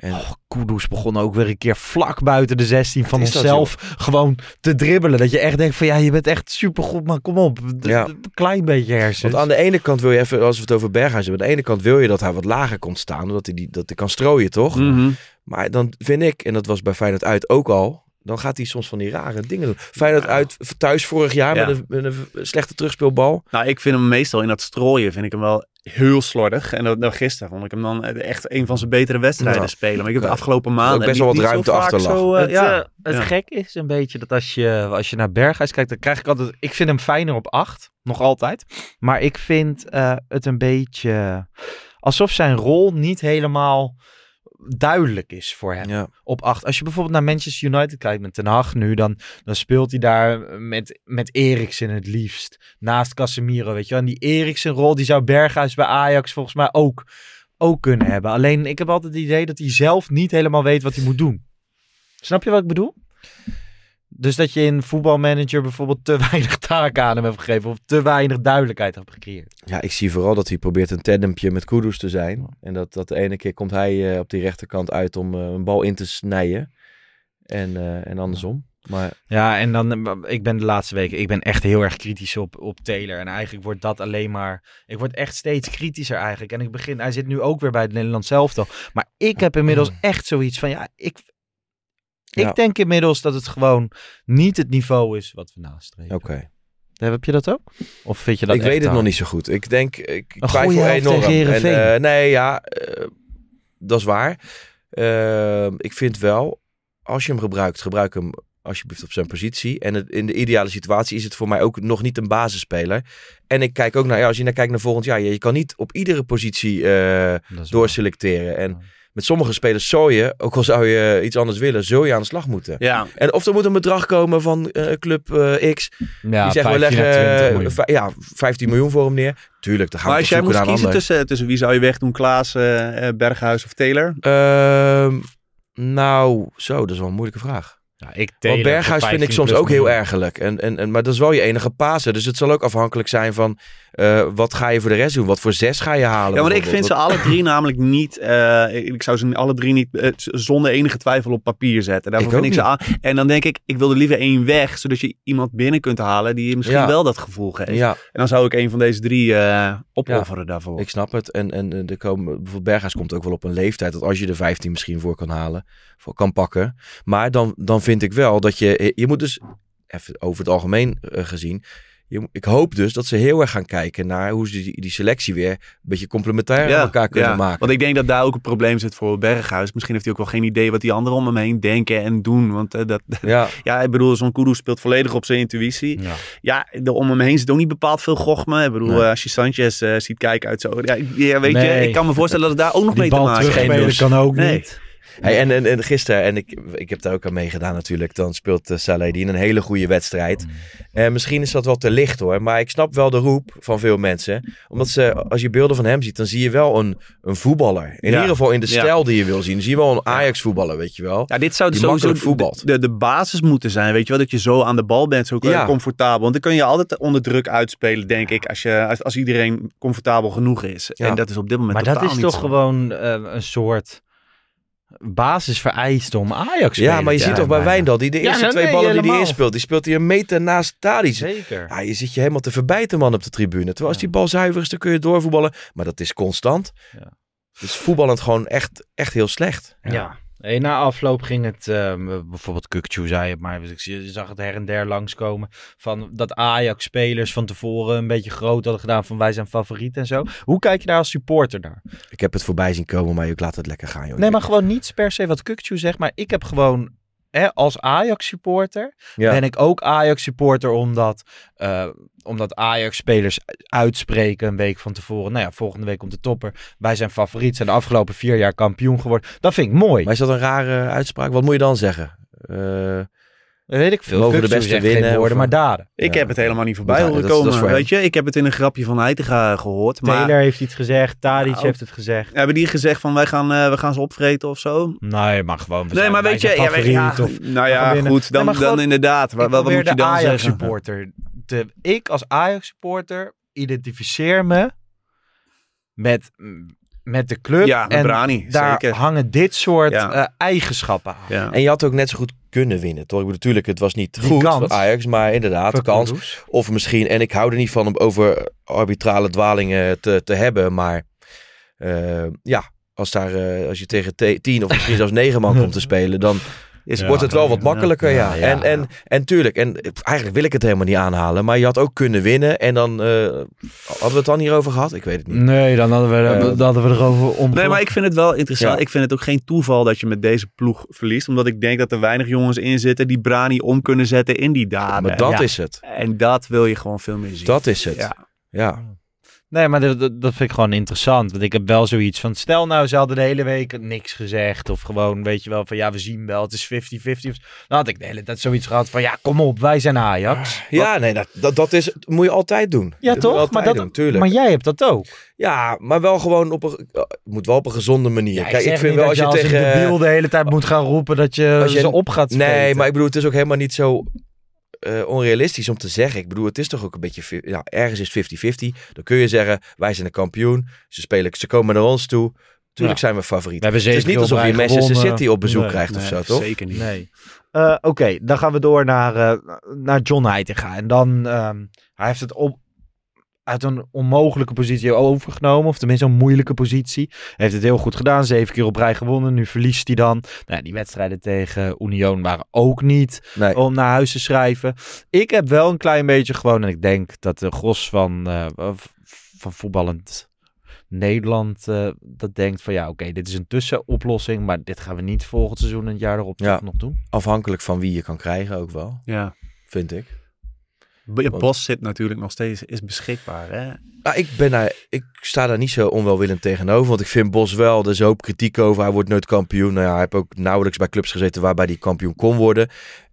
En Oh, Kudus begon ook weer een keer vlak buiten de 16 van dat, onszelf gewoon te dribbelen. Dat je echt denkt van ja, je bent echt supergoed, maar kom op. Ja. Klein beetje hersens. Want aan de ene kant wil je even, als we het over Berghuis hebben, aan de ene kant wil je dat hij wat lager komt staan, omdat hij, die, dat hij kan strooien, toch? Mhm. Maar dan vind ik, en dat was bij Feyenoord uit ook al, dan gaat hij soms van die rare dingen doen. Feyenoord uit thuis vorig jaar Ja. met, een, met een slechte terugspeelbal. Nou, ik vind hem meestal in dat strooien vind ik hem wel heel slordig. En dat, nou, gisteren vond ik hem dan echt een van zijn betere wedstrijden Ja. spelen. Maar ik heb de afgelopen maanden Ook best wel wat ruimte achter zo, eh, het ja. eh, het Ja. gek is een beetje dat als je, als je naar Berghuis kijkt, dan krijg ik altijd... Ik vind hem fijner op 8, nog altijd. Maar ik vind eh, het een beetje alsof zijn rol niet helemaal duidelijk is voor hem. Ja. op 8. Als je bijvoorbeeld naar Manchester United kijkt met Ten Hag nu, dan, dan speelt hij daar met, met Eriksen het liefst. Naast Casemiro, weet je wel. En die Eriksen-rol, die zou Berghuis bij Ajax volgens mij ook, ook kunnen hebben. Alleen, ik heb altijd het idee dat hij zelf niet helemaal weet wat hij moet doen. Snap je wat ik bedoel? Dus dat je in voetbalmanager bijvoorbeeld te weinig taken aan hem hebt gegeven. Of te weinig duidelijkheid hebt gecreëerd. Ja, ik zie vooral dat hij probeert een tandempje met Kudus te zijn. En dat, dat de ene keer komt hij eh, op die rechterkant uit om eh, een bal in te snijden. En, eh, en andersom. Maar Ja, en dan, ik ben de laatste weken, ik ben echt heel erg kritisch op, op Taylor. En eigenlijk wordt dat alleen maar, ik word echt steeds kritischer eigenlijk. En ik begin, hij zit nu ook weer bij het Nederlands zelftal. Maar ik heb inmiddels echt zoiets van, ja, ik, ik Ja. denk inmiddels dat het gewoon niet het niveau is wat we nastreven. oké. Heb je dat ook? Of vind je dat Ik weet het hard? nog niet zo goed. Ik denk, ik Een twijfel helft enorm. En, eh, nee, ja, eh, dat is waar. Eh, ik vind wel, als je hem gebruikt, gebruik hem alsjeblieft op zijn positie. En het, in de ideale situatie is het voor mij ook nog niet een basisspeler. En ik kijk ook naar, ja, als je naar kijkt naar volgend jaar, je, je kan niet op iedere positie eh, doorselecteren. En met sommige spelers zou je, ook al zou je iets anders willen, zul je aan de slag moeten. Ja, En of er moet een bedrag komen van eh, club eh, X. Ja, die zeggen we 15 à leggen 20 eh, ja, 15 miljoen voor hem neer. Tuurlijk, dan gaan maar we als jij moest kiezen tussen, tussen wie zou je wegdoen, Klaas, Berghuis of Taylor? Ehm, nou, zo, dat is wel een moeilijke vraag. Ja, ik Want Taylor Berghuis vind ik 15 soms ook heel miljoen. ergerlijk. En, en, en, maar dat is wel je enige pasen. Dus het zal ook afhankelijk zijn van eh, wat ga je voor de rest doen? Wat voor zes ga je halen? Ja, maar ik vind ze alle drie namelijk niet. eh, ik zou ze alle drie niet eh, zonder enige twijfel op papier zetten. Daarvoor Ik vind ik ze aan. En dan denk ik, ik wil er liever één weg, zodat je iemand binnen kunt halen die je misschien Ja. wel dat gevoel geeft. Ja, En dan zou ik een van deze drie opofferen daarvoor. ik snap het. En, en er komen, bijvoorbeeld Berghuis komt ook wel op een leeftijd dat als je de 15 misschien voor kan halen, voor kan pakken. Maar dan, dan vind ik wel dat je, je moet dus, even over het algemeen gezien, je, ik hoop dus dat ze heel erg gaan kijken naar hoe ze die, die selectie weer een beetje complementair aan elkaar kunnen ja. maken. Want ik denk dat daar ook een probleem zit voor Berghuis. Misschien heeft hij ook wel geen idee wat die anderen om hem heen denken en doen. Want eh, dat, Ja, ja, ik bedoel, zo'n Kudus speelt volledig op zijn intuïtie. Ja. Ja, de om hem heen zit ook niet bepaald veel gochme. Ik bedoel, Nee. eh, als je Sanchez eh, ziet kijken uit zo. Ja, ik- ja, weet je, ik kan me voorstellen dat het daar ook nog Die mee te maken heeft. dus. kan ook Nee. niet. Hey, en, en, en gisteren, en ik, ik heb daar ook aan meegedaan natuurlijk, dan speelt uh, Saladin een hele goede wedstrijd. En misschien is dat wel te licht hoor, maar ik snap wel de roep van veel mensen. Omdat ze, als je beelden van hem ziet, dan zie je wel een, een voetballer. In Ja. ieder geval in de Ja. stijl die je wil zien. Dan zie je wel een Ajax voetballer, weet je wel. Ja, dit zou Die sowieso makkelijk voetbalt. de, de basis moeten zijn, weet je wel. Dat je zo aan de bal bent, zo Ja. comfortabel. Want dan kun je altijd onder druk uitspelen, denk ik. Als, je, als, als iedereen comfortabel genoeg is. Ja. En dat is op dit moment Maar dat is niet toch zo. gewoon eh, een soort basisvereiste om Ajax te Ja, maar je ziet toch bij. Wijndal, die de Ja, eerste nee, twee nee, ballen die hij inspeelt, die speelt hij een meter naast Tadic. Zeker. Ja, je zit je helemaal te verbijten man op de tribune. Terwijl als die bal zuiver is, dan kun je doorvoetballen. Maar dat is constant. Ja. Dus voetballend gewoon echt, echt heel slecht. Ja. Hey, na afloop ging het, ehm, bijvoorbeeld Kukcu zei het, maar je zag het her en der langskomen. Van dat Ajax-spelers van tevoren een beetje groot hadden gedaan van wij zijn favoriet en zo. Hoe kijk je daar als supporter naar? Ik heb het voorbij zien komen, maar ik laat het lekker gaan. Joh. Nee, maar gewoon niet per se wat Kukcu zegt, maar ik heb gewoon hè, als Ajax-supporter Ja. ben ik ook Ajax-supporter omdat, eh, omdat Ajax-spelers uitspreken een week van tevoren. Nou ja, volgende week komt de topper. Wij zijn favoriet, zijn de afgelopen vier jaar kampioen geworden. Dat vind ik mooi. Maar is dat een rare uitspraak? Wat moet je dan zeggen? Eh, Weet ik veel. Mogen de beste winnen, of- maar daden. Ik Ja. heb het helemaal niet voorbij horen dat is- dat is komen. weet je, ik heb het in een grapje van Heitinga gehoord. Maar Taylor heeft iets gezegd, Tadic Nou, heeft het gezegd. hebben die gezegd van wij gaan, eh, we gaan ze opvreten of zo? Nee, maar gewoon. we Nee, zijn- maar weet je, ja, weet je, ja, of- nou ja, goed, Nee, dan, dan inderdaad. Wat, wat moet je de dan zeggen? Ajax-supporter. te- Ik als Ajax-supporter identificeer me met, met de club. Ja, met en Brani, daar zeker. hangen dit soort Ja. eh, eigenschappen aan. Ja. en je had ook net zo goed kunnen winnen, toch? Ik bedoel, natuurlijk, het was niet Die goed kans. van Ajax, maar inderdaad, de kans. Kudus. Of misschien, en ik hou er niet van om over arbitrale dwalingen te, te hebben, maar eh, ja, als, daar, eh, als je tegen te- tien of misschien zelfs negen man komt te spelen, dan Is wordt het wel wat makkelijker, ja. Ja, ja. En, en, en tuurlijk, en eigenlijk wil ik het helemaal niet aanhalen, maar je had ook kunnen winnen en dan, eh, hadden we het dan hierover gehad? Ik weet het niet. Nee, dan hadden we, Eh, dan hadden we erover om. Nee, maar ik vind het wel interessant. Ja. Ik vind het ook geen toeval dat je met deze ploeg verliest. Omdat ik denk dat er weinig jongens in zitten die Brani om kunnen zetten in die daden. maar dat ja. is het. En dat wil je gewoon veel meer zien. Dat is het. Ja. Nee, maar dat, dat, vind ik gewoon interessant. Want ik heb wel zoiets van... Stel nou, ze hadden de hele week niks gezegd. Of gewoon, weet je wel, van ja, we zien wel. Het is 50-50. Dan had ik de hele tijd zoiets gehad van... Ja, kom op, wij zijn Ajax. Ja, nee, dat, dat, dat is, moet je altijd doen. Ja, Dat je toch? Maar, dat, doen, tuurlijk. maar jij hebt dat ook. Ja, maar wel gewoon op een, het moet wel op een gezonde manier. Ja, Kijk, ik vind wel als je als tegen... een debiel de hele tijd moet gaan roepen dat je, Als je- ze op gaat Nee, maar ik bedoel, het is ook helemaal niet zo eh, onrealistisch om te zeggen. Ik bedoel, het is toch ook een beetje, ja, ergens is 50-50. Dan kun je zeggen, wij zijn de kampioen. Ze spelen, ze komen naar ons toe. Tuurlijk Ja. zijn we favoriet. We hebben Het is niet alsof je Manchester. City op bezoek Nee, krijgt of Nee, zo, toch? Zeker niet. Nee. Eh, Oké, dan gaan we door naar, eh, naar John Heitinga. En dan, ehm, hij heeft het op, uit een onmogelijke positie overgenomen. Of tenminste een moeilijke positie. Hij heeft het heel goed gedaan. Zeven keer op rij gewonnen. Nu verliest hij dan. Nou, ja, die wedstrijden tegen Union waren ook niet Nee. om naar huis te schrijven. Ik heb wel een klein beetje gewoon... En ik denk dat de gros van, eh, van voetballend Nederland eh, dat denkt van... Ja, oké, dit is een tussenoplossing. Maar dit gaan we niet volgend seizoen en het jaar erop Ja. nog doen. Afhankelijk van wie je kan krijgen ook wel, Ja. vind ik. Ja, Bos zit natuurlijk nog steeds, is beschikbaar. Hè? Nou, ik, ben daar, ik sta daar niet zo onwelwillend tegenover. Want ik vind Bos wel, er is een hoop kritiek over. Hij wordt nooit kampioen. Nou ja, hij heeft ook nauwelijks bij clubs gezeten waarbij hij kampioen kon worden.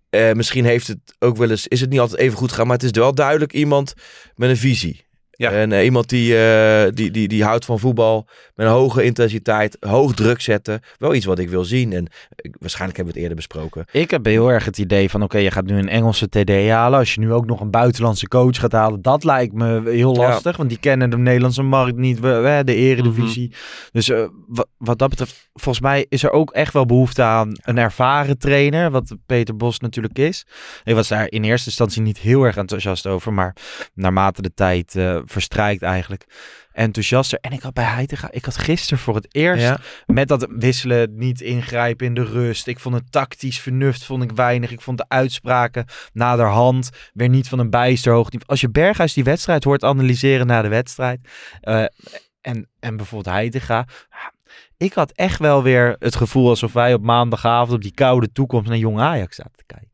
Eh, misschien heeft het ook wel eens, is het niet altijd even goed gegaan. Maar het is wel duidelijk iemand met een visie. Ja. En eh, iemand die, eh, die, die, die houdt van voetbal met een hoge intensiteit, hoog druk zetten. Wel iets wat ik wil zien. En ik- waarschijnlijk hebben we het eerder besproken. Ik heb heel erg het idee van, oké, je gaat nu een Engelse TD halen. Als je nu ook nog een buitenlandse coach gaat halen, dat lijkt me heel Ja. lastig. Want die kennen de Nederlandse markt niet, we, we- de eredivisie. Mhm. Dus eh, wa- wat dat betreft, volgens mij is er ook echt wel behoefte aan een ervaren trainer. Wat Peter Bos natuurlijk is. Ik was daar in eerste instantie niet heel erg enthousiast over. Maar naarmate de tijd eh, verstrijkt eigenlijk enthousiaster. En ik had bij Heitinga, ik had gisteren voor het eerst Ja. met dat wisselen, niet ingrijpen in de rust. Ik vond het tactisch vernuft vond ik weinig. Ik vond de uitspraken naderhand weer niet van een bijster hoog niveau. Als je Berghuis die wedstrijd hoort analyseren na de wedstrijd. eh, en, en bijvoorbeeld Heitinga. Ik had echt wel weer het gevoel alsof wij op maandagavond op die koude toekomst naar Jong Ajax zaten te kijken.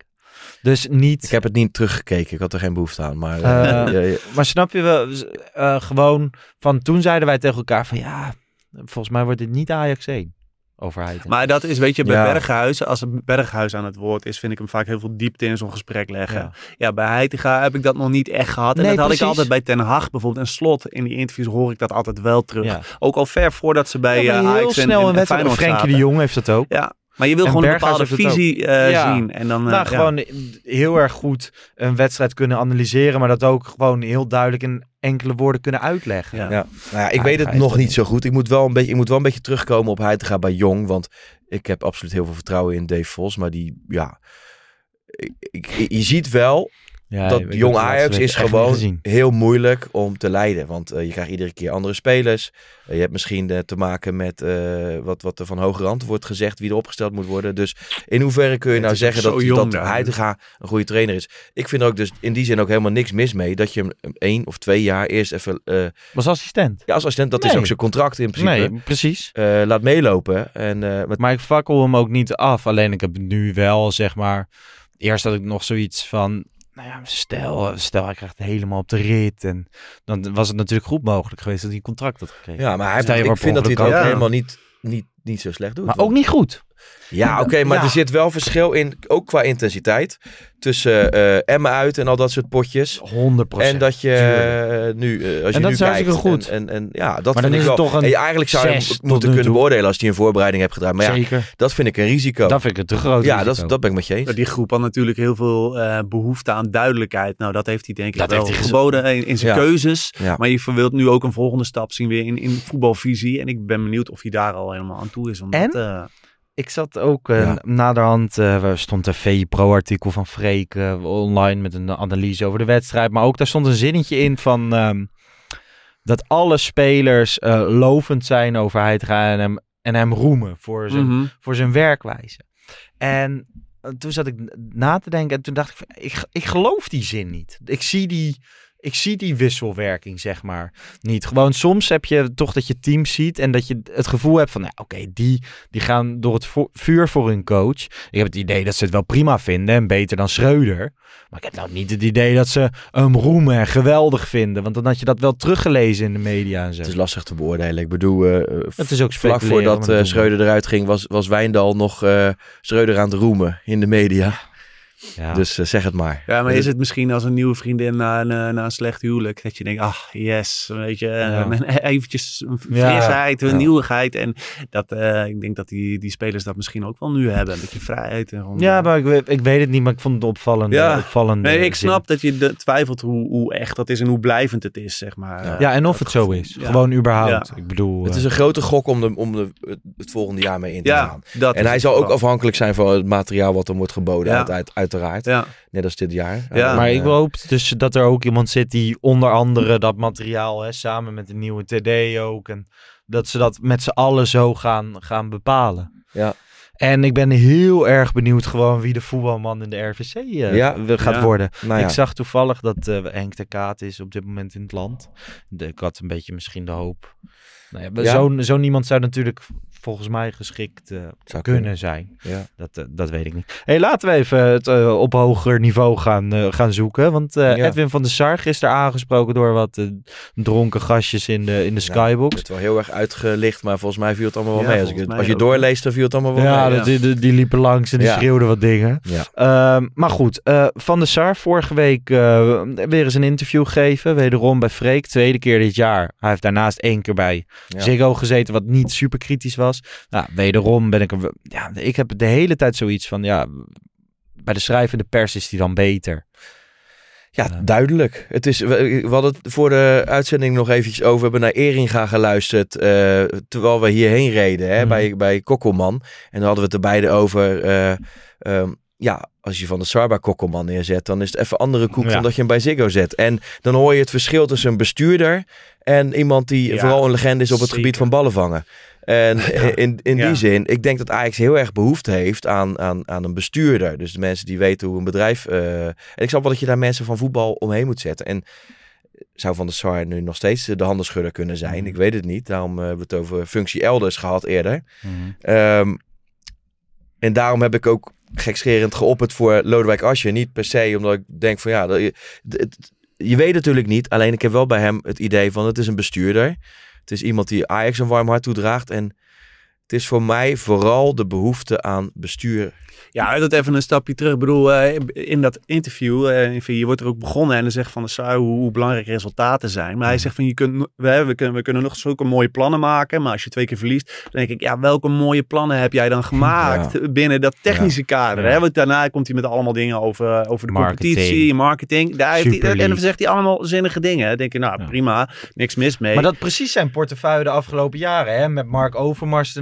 Dus niet... Ik heb het niet teruggekeken. Ik had er geen behoefte aan. Maar Eh, eh, ja, ja. Maar snap je wel, eh, gewoon van toen zeiden wij tegen elkaar van ja, volgens mij wordt dit niet Ajax 1. over Heitinga. Maar dat is, weet je, bij Ja. Berghuis, als een Berghuis aan het woord is, vind ik hem vaak heel veel diepte in zo'n gesprek leggen. Ja, Ja. bij Heitinga heb ik dat nog niet echt gehad. En Nee, dat had precies. ik altijd bij Ten Hag bijvoorbeeld. En Slot, in die interviews hoor ik dat altijd wel terug. Ja. Ook al ver voordat ze bij Ja, Ajax en, snel en, een en wedstrijd. Feyenoord Frenkie de. Jong heeft dat ook. Ja, maar je wil En gewoon een bepaalde visie eh, Ja. zien. En dan, eh, nou, ja. gewoon heel erg goed een wedstrijd kunnen analyseren, maar dat ook gewoon heel duidelijk in enkele woorden kunnen uitleggen. Ja. Ja. Nou ja, ik Ja, weet het hij nog niet zo goed. Ik moet wel een beetje, ik moet wel een beetje terugkomen op Heitinga bij Jong. Want ik heb absoluut heel veel vertrouwen in Dave Vos. Maar die, ja... Ik, ik- je ziet wel Ja, dat Jong Ajax is gewoon heel moeilijk om te leiden. Want eh, je krijgt iedere keer andere spelers. Eh, je hebt misschien eh, te maken met eh, wat, wat er van hoge rand wordt gezegd. Wie er opgesteld moet worden. Dus in hoeverre kun je Het nou zeggen dat, jong dat. Heitinga een goede trainer is. Ik vind er ook dus in die zin ook helemaal niks mis mee. Dat je hem een één of twee jaar eerst even... eh, Was assistent. ja, als assistent, dat is ook zijn contract in principe. Nee, precies. Eh, laat meelopen. En, eh, met, Maar ik fakkel hem ook niet af. Alleen ik heb nu wel, zeg maar... Eerst had ik nog zoiets van... Nou ja, stel, stel hij krijgt het helemaal op de rit. En dan was het natuurlijk goed mogelijk geweest dat hij een contract had gekregen. ja, maar hij, Stel ik vind dat hij het ook helemaal niet, niet, niet zo slecht doet. Maar ook niet goed. Ja, oké, maar Ja. er zit wel verschil in, ook qua intensiteit, tussen eh Emmen uit en al dat soort potjes. 100 En dat je nu, eh, als je En dat nu is kijkt, goed. En, en, en ja, dat Maar dan vind ik is wel. het toch een en je eigenlijk zou je moeten kunnen toe. beoordelen als hij een voorbereiding hebt gedaan. Maar ja, Zeker. dat vind ik een risico. Dat vind ik het te groot. ja, risico. dat, dat ben ik met je eens. Die groep had natuurlijk heel veel eh, behoefte aan duidelijkheid. Nou, dat heeft hij denk ik Dat wel heeft hij gez- geboden in, in zijn Ja. keuzes. Ja. Maar je wilt nu ook een volgende stap zien weer in, in voetbalvisie. En ik ben benieuwd of hij daar al helemaal aan toe is. Omdat, En? Ik zat ook eh, Ja. naderhand, eh er stond een VI Pro-artikel van Freek eh, online met een analyse over de wedstrijd. Maar ook daar stond een zinnetje in van ehm, dat alle spelers lovend zijn over Heitinga en hem, en hem roemen voor zijn, mhm. voor zijn werkwijze. En toen zat ik na te denken en toen dacht ik, van, ik, ik geloof die zin niet. Ik zie die, ik zie die wisselwerking, zeg maar, niet. Gewoon soms heb je toch dat je teams ziet en dat je het gevoel hebt van, nou, oké, die, die gaan door het vo- vuur voor hun coach. Ik heb het idee dat ze het wel prima vinden en beter dan Schreuder. Maar ik heb nou niet het idee dat ze hem roemen en geweldig vinden. Want dan had je dat wel teruggelezen in de media en zo. Het is lastig te beoordelen. Ik bedoel, eh, eh, Het is ook vlak voordat we. Schreuder eruit ging, was, was Wijndal nog Schreuder aan het roemen in de media. Ja. Dus eh, zeg het maar. Ja, maar is het misschien als een nieuwe vriendin na een, eh, na een slecht huwelijk, dat je denkt, ach yes, weet je, eh, Ja. een- eventjes frisheid, een Ja. nieuwigheid. En dat, eh, ik denk dat die, die spelers dat misschien ook wel nu hebben, een beetje vrijheid. En gewoon, Ja, eh, maar ik, weet- ik weet het niet, maar ik vond het opvallend. Ja. opvallend Nee, ik snap dat je de- twijfelt hoe, hoe echt dat is en hoe blijvend het is, zeg maar. Ja. Eh, Ja, en of het zo is. Ja. Gewoon überhaupt. Ja. Ik bedoel... Het eh, is een grote gok om, de, om de, het- volgende jaar mee in te Ja, gaan. dat En hij zal ook afhankelijk zijn van het materiaal wat hem wordt geboden, Ja. uit, uit- uiteraard. Ja, Net als dit jaar. Ja. En, maar eh, ik hoop dus dat er ook iemand zit die onder andere dat materiaal, hè, samen met de nieuwe TD ook, en dat ze dat met z'n allen zo gaan, gaan bepalen. Ja. En ik ben heel erg benieuwd gewoon wie de voetbalman in de RVC eh, Ja. gaat Ja. worden. nou ja. Ik zag toevallig dat eh Henk de Kaat is op dit moment in het land. De, ik had een beetje misschien de hoop. Nou ja, Ja. Zo'n zo'n iemand zou natuurlijk volgens mij geschikt eh, Zou kunnen zijn. Ja. Dat, eh, dat weet ik niet. Hey, laten we even het eh, op hoger niveau gaan, eh, gaan zoeken. Want eh, Ja. Edwin van der Sar gisteren aangesproken door wat dronken gastjes in de, in de skybox. Het is wel heel erg uitgelicht, maar volgens mij viel het allemaal wel Ja, mee. Als, ik, als je doorleest, dan viel het allemaal wel ja, mee. dat- Die, die, die liepen langs en die Ja. schreeuwden wat dingen. Ja. Ehm, maar goed, eh, Van der Sar vorige week eh, weer eens een interview gegeven. Wederom bij Freek. Tweede keer dit jaar. Hij heeft daarnaast één keer bij Ja. Ziggo gezeten, wat niet super kritisch was. Nou, wederom ben ik er... Ja, ik heb de hele tijd zoiets van, ja... Bij de schrijvende pers is die dan beter. Ja, duidelijk. Het is, we, we hadden het voor de uitzending nog eventjes over. We hebben naar Eringa geluisterd eh, terwijl we hierheen reden hè, Mhm. bij, bij Kokkelman. En dan hadden we het er beide over. eh, ehm, ja, als je van de Sarba Kokkelman neerzet, dan is het even andere koek Ja. dan dat je hem bij Ziggo zet. En dan hoor je het verschil tussen een bestuurder en iemand die Ja, vooral een legende is op het zeker. gebied van ballen vangen. En in, in die zin, ik denk dat Ajax heel erg behoefte heeft aan, aan, aan een bestuurder. Dus de mensen die weten hoe een bedrijf... eh, en ik snap wel dat je daar mensen van voetbal omheen moet zetten. En zou Van der Sar nu nog steeds de handenschudder kunnen zijn? Mhm. Ik weet het niet. Daarom eh, hebben we het over functie elders gehad eerder. Ehm, en daarom heb ik ook gekscherend geopperd voor Lodewijk Asje. Niet per se omdat ik denk van ja, dat je, weet natuurlijk niet. Alleen ik heb wel bij hem het idee van het is een bestuurder. Het is iemand die Ajax een warm hart toedraagt. En het is voor mij vooral de behoefte aan bestuur. Ja, dat even een stapje terug. Ik bedoel, eh, in dat interview, eh, je wordt er ook begonnen en dan zegt van de Sar hoe, belangrijk resultaten zijn. Maar hij zegt van, je kunt, we, we, kunnen, we kunnen nog zulke mooie plannen maken, maar als je twee keer verliest, dan denk ik, ja, welke mooie plannen heb jij dan gemaakt binnen dat technische kader? Hè? Want daarna komt hij met allemaal dingen over, over de Marketing. competitie, marketing. Daar heeft hij, Super en dan zegt hij allemaal zinnige dingen. Dan denk je, nou, Ja. prima, niks mis mee. Maar dat precies zijn portefeuille de afgelopen jaren, hè? Met Mark Overmars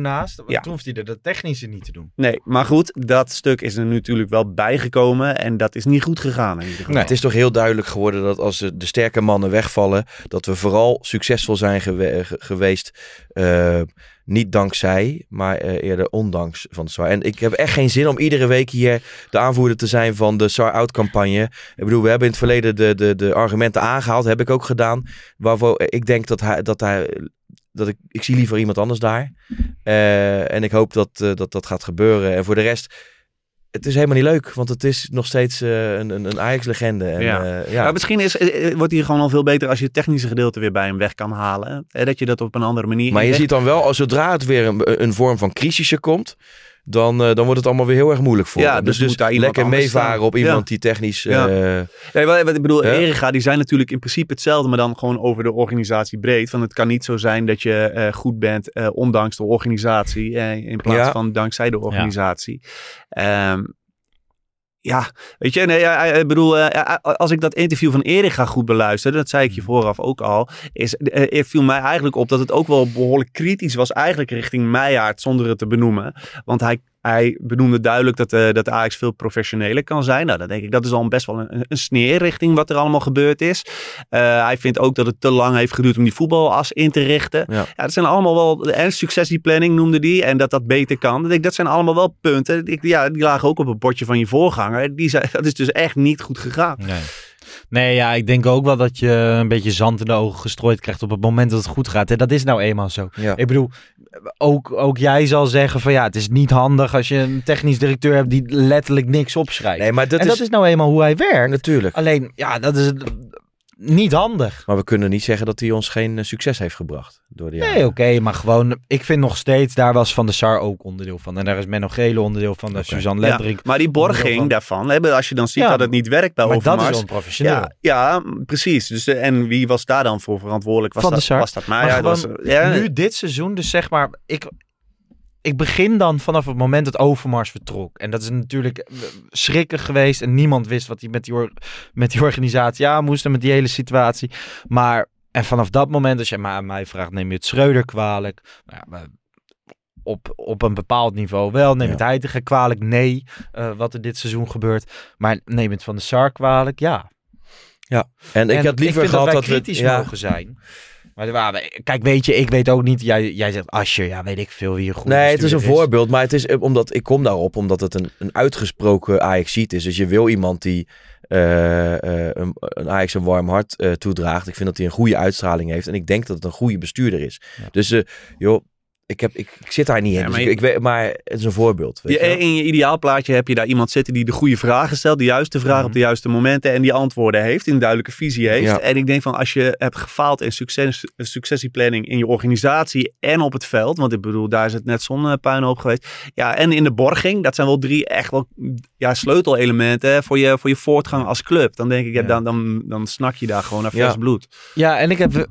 Ja. Toen hoeft hij er de technische niet te doen. Nee, maar goed, dat stuk is er natuurlijk wel bijgekomen en dat is niet goed gegaan in ieder geval. Het is toch heel duidelijk geworden dat als de de sterke mannen wegvallen, dat we vooral succesvol zijn gewe- ge- geweest. eh, niet dankzij, maar eh, eerder ondanks van de SAR. En ik heb echt geen zin om iedere week hier de aanvoerder te zijn van de SAR-out campagne. Ik bedoel, we hebben in het verleden de, de, de argumenten aangehaald, heb ik ook gedaan. Waarvoor ik denk dat hij, dat hij dat ik, ik zie liever iemand anders daar. Eh, en ik hoop dat, eh, dat dat gaat gebeuren. En voor de rest, het is helemaal niet leuk. Want het is nog steeds eh, een, een, een Ajax-legende. En, Ja. ja. Maar misschien is, wordt hij gewoon al veel beter als je het technische gedeelte weer bij hem weg kan halen. Hè? Dat je dat op een andere manier Maar je ziet dan wel, als zodra het weer een, een vorm van crisisje komt, dan, eh, dan wordt het allemaal weer heel erg moeilijk voor Ja, hem. dus Dus, moet daar iemand lekker meevaren op iemand Ja. die technisch... Ja. eh, Nee, wat, ik bedoel, Ja. Erika, die zijn natuurlijk in principe hetzelfde, maar dan gewoon over de organisatie breed. Van het kan niet zo zijn dat je eh, goed bent eh, ondanks de organisatie, eh, in plaats Ja. van dankzij de organisatie. Ehm, ja, weet je, nee, ik bedoel, eh, als ik dat interview van Erika goed beluisterde, dat zei ik je vooraf ook al, is, eh, het viel mij eigenlijk op dat het ook wel behoorlijk kritisch was, eigenlijk richting Meijaard, zonder het te benoemen. Want hij, hij benoemde duidelijk dat, eh dat Ajax veel professioneler kan zijn. Nou, dan denk ik, dat is al best wel een, een sneer richting wat er allemaal gebeurd is. Eh, hij vindt ook dat het te lang heeft geduurd om die voetbalas in te richten. Ja. Ja, dat zijn allemaal wel, en successieplanning noemde die, en dat dat beter kan. Denk ik, dat zijn allemaal wel punten. Ik, ja, die lagen ook op het bordje van je voorganger. Die zei, dat is dus echt niet goed gegaan. Nee. Nee, ja, ik denk ook wel dat je een beetje zand in de ogen gestrooid krijgt op het moment dat het goed gaat. En dat is nou eenmaal zo. ja. Ik bedoel, ook, ook jij zal zeggen van ja, het is niet handig als je een technisch directeur hebt die letterlijk niks opschrijft. Nee, maar dat en is, dat is nou eenmaal hoe hij werkt. natuurlijk. Alleen, ja, dat is niet handig. Maar we kunnen niet zeggen dat hij ons geen eh, succes heeft gebracht door de jaren. Nee, oké, maar gewoon, ik vind nog steeds, daar was Van de Sar ook onderdeel van. En daar is Menno Gele onderdeel van, daar is Suzanne Ja, Lendrink. maar die borging daarvan, hè, als je dan ziet Ja, dat het niet werkt bij Maar dat Overmars. is onprofessioneel. ja, ja, precies. Dus, eh, en wie was daar dan voor verantwoordelijk? Was Van de dat, Sar. was dat mij? Maar Ja, dat gewoon was, ja, nu dit seizoen, dus zeg maar, ik, ik begin dan vanaf het moment dat Overmars vertrok. En dat is natuurlijk eh, schrikken geweest en niemand wist wat hij met die, met die organisatie aan moest en met die hele situatie. Maar, en vanaf dat moment, als je maar aan mij vraagt, neem je het Schreuder kwalijk? Nou ja, op, op een bepaald niveau wel. Neem Ja. het Heitinga kwalijk? Nee, eh, wat er dit seizoen gebeurt. Maar neem het Van de Sar kwalijk? Ja. En ik had liever vind gehad dat we... kritisch Ja, mogen zijn. Maar er waren- kijk, weet je, ik weet ook niet. Jij, jij zegt Asje, ja, weet ik veel wie je goed nee, het is een voorbeeld, maar het is eh, omdat ik kom daarop omdat het een, een uitgesproken Ajaxiet is. Dus je wil iemand die eh, eh, een, een Ajax een warm hart toedraagt. Ik vind dat hij een goede uitstraling heeft en ik denk dat het een goede bestuurder is. Ja. Dus joh, ik, heb, ik, ik zit daar niet in. Ja, dus maar ik, je- ik weet, maar het is een voorbeeld. Weet Je- in je ideaalplaatje heb je daar iemand zitten die de goede vragen stelt, de juiste vragen Mhm. op de juiste momenten en die antwoorden heeft, een duidelijke visie heeft. Ja. En ik denk van als je hebt gefaald in succes, successieplanning in je organisatie en op het veld, want ik bedoel, daar is het net zo'n eh, puinhoop geweest. Ja, en in de borging, dat zijn wel drie echt wel ja, sleutelelementen voor, je, voor je voortgang als club. Dan denk ik, ja, Ja. dan, dan, dan snak je daar gewoon naar Ja. vers bloed. Ja, en ik heb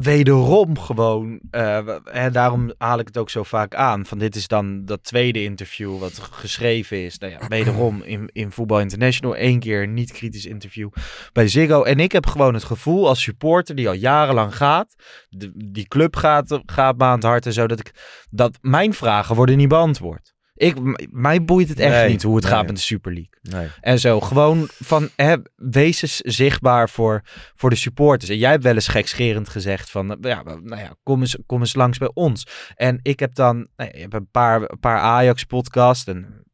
wederom gewoon, eh, en daarom haal ik het ook zo vaak aan, van dit is dan dat tweede interview wat geschreven is. Nou ja, wederom in, in Voetbal International, één keer een niet-kritisch interview bij Ziggo. En ik heb gewoon het gevoel als supporter die al jarenlang gaat, de, die club gaat, gaat me hart en zo, dat, ik, dat mijn vragen worden niet beantwoord. Ik, mij boeit het echt Nee, niet hoe het nee. gaat met de Super League. Nee. En zo, gewoon van, hè, wees eens zichtbaar voor, voor de supporters. En jij hebt wel eens gekscherend gezegd van, eh, ja, nou ja, kom eens, kom eens langs bij ons. En ik heb dan, nou ja, je hebt een paar, een paar Ajax-podcasts en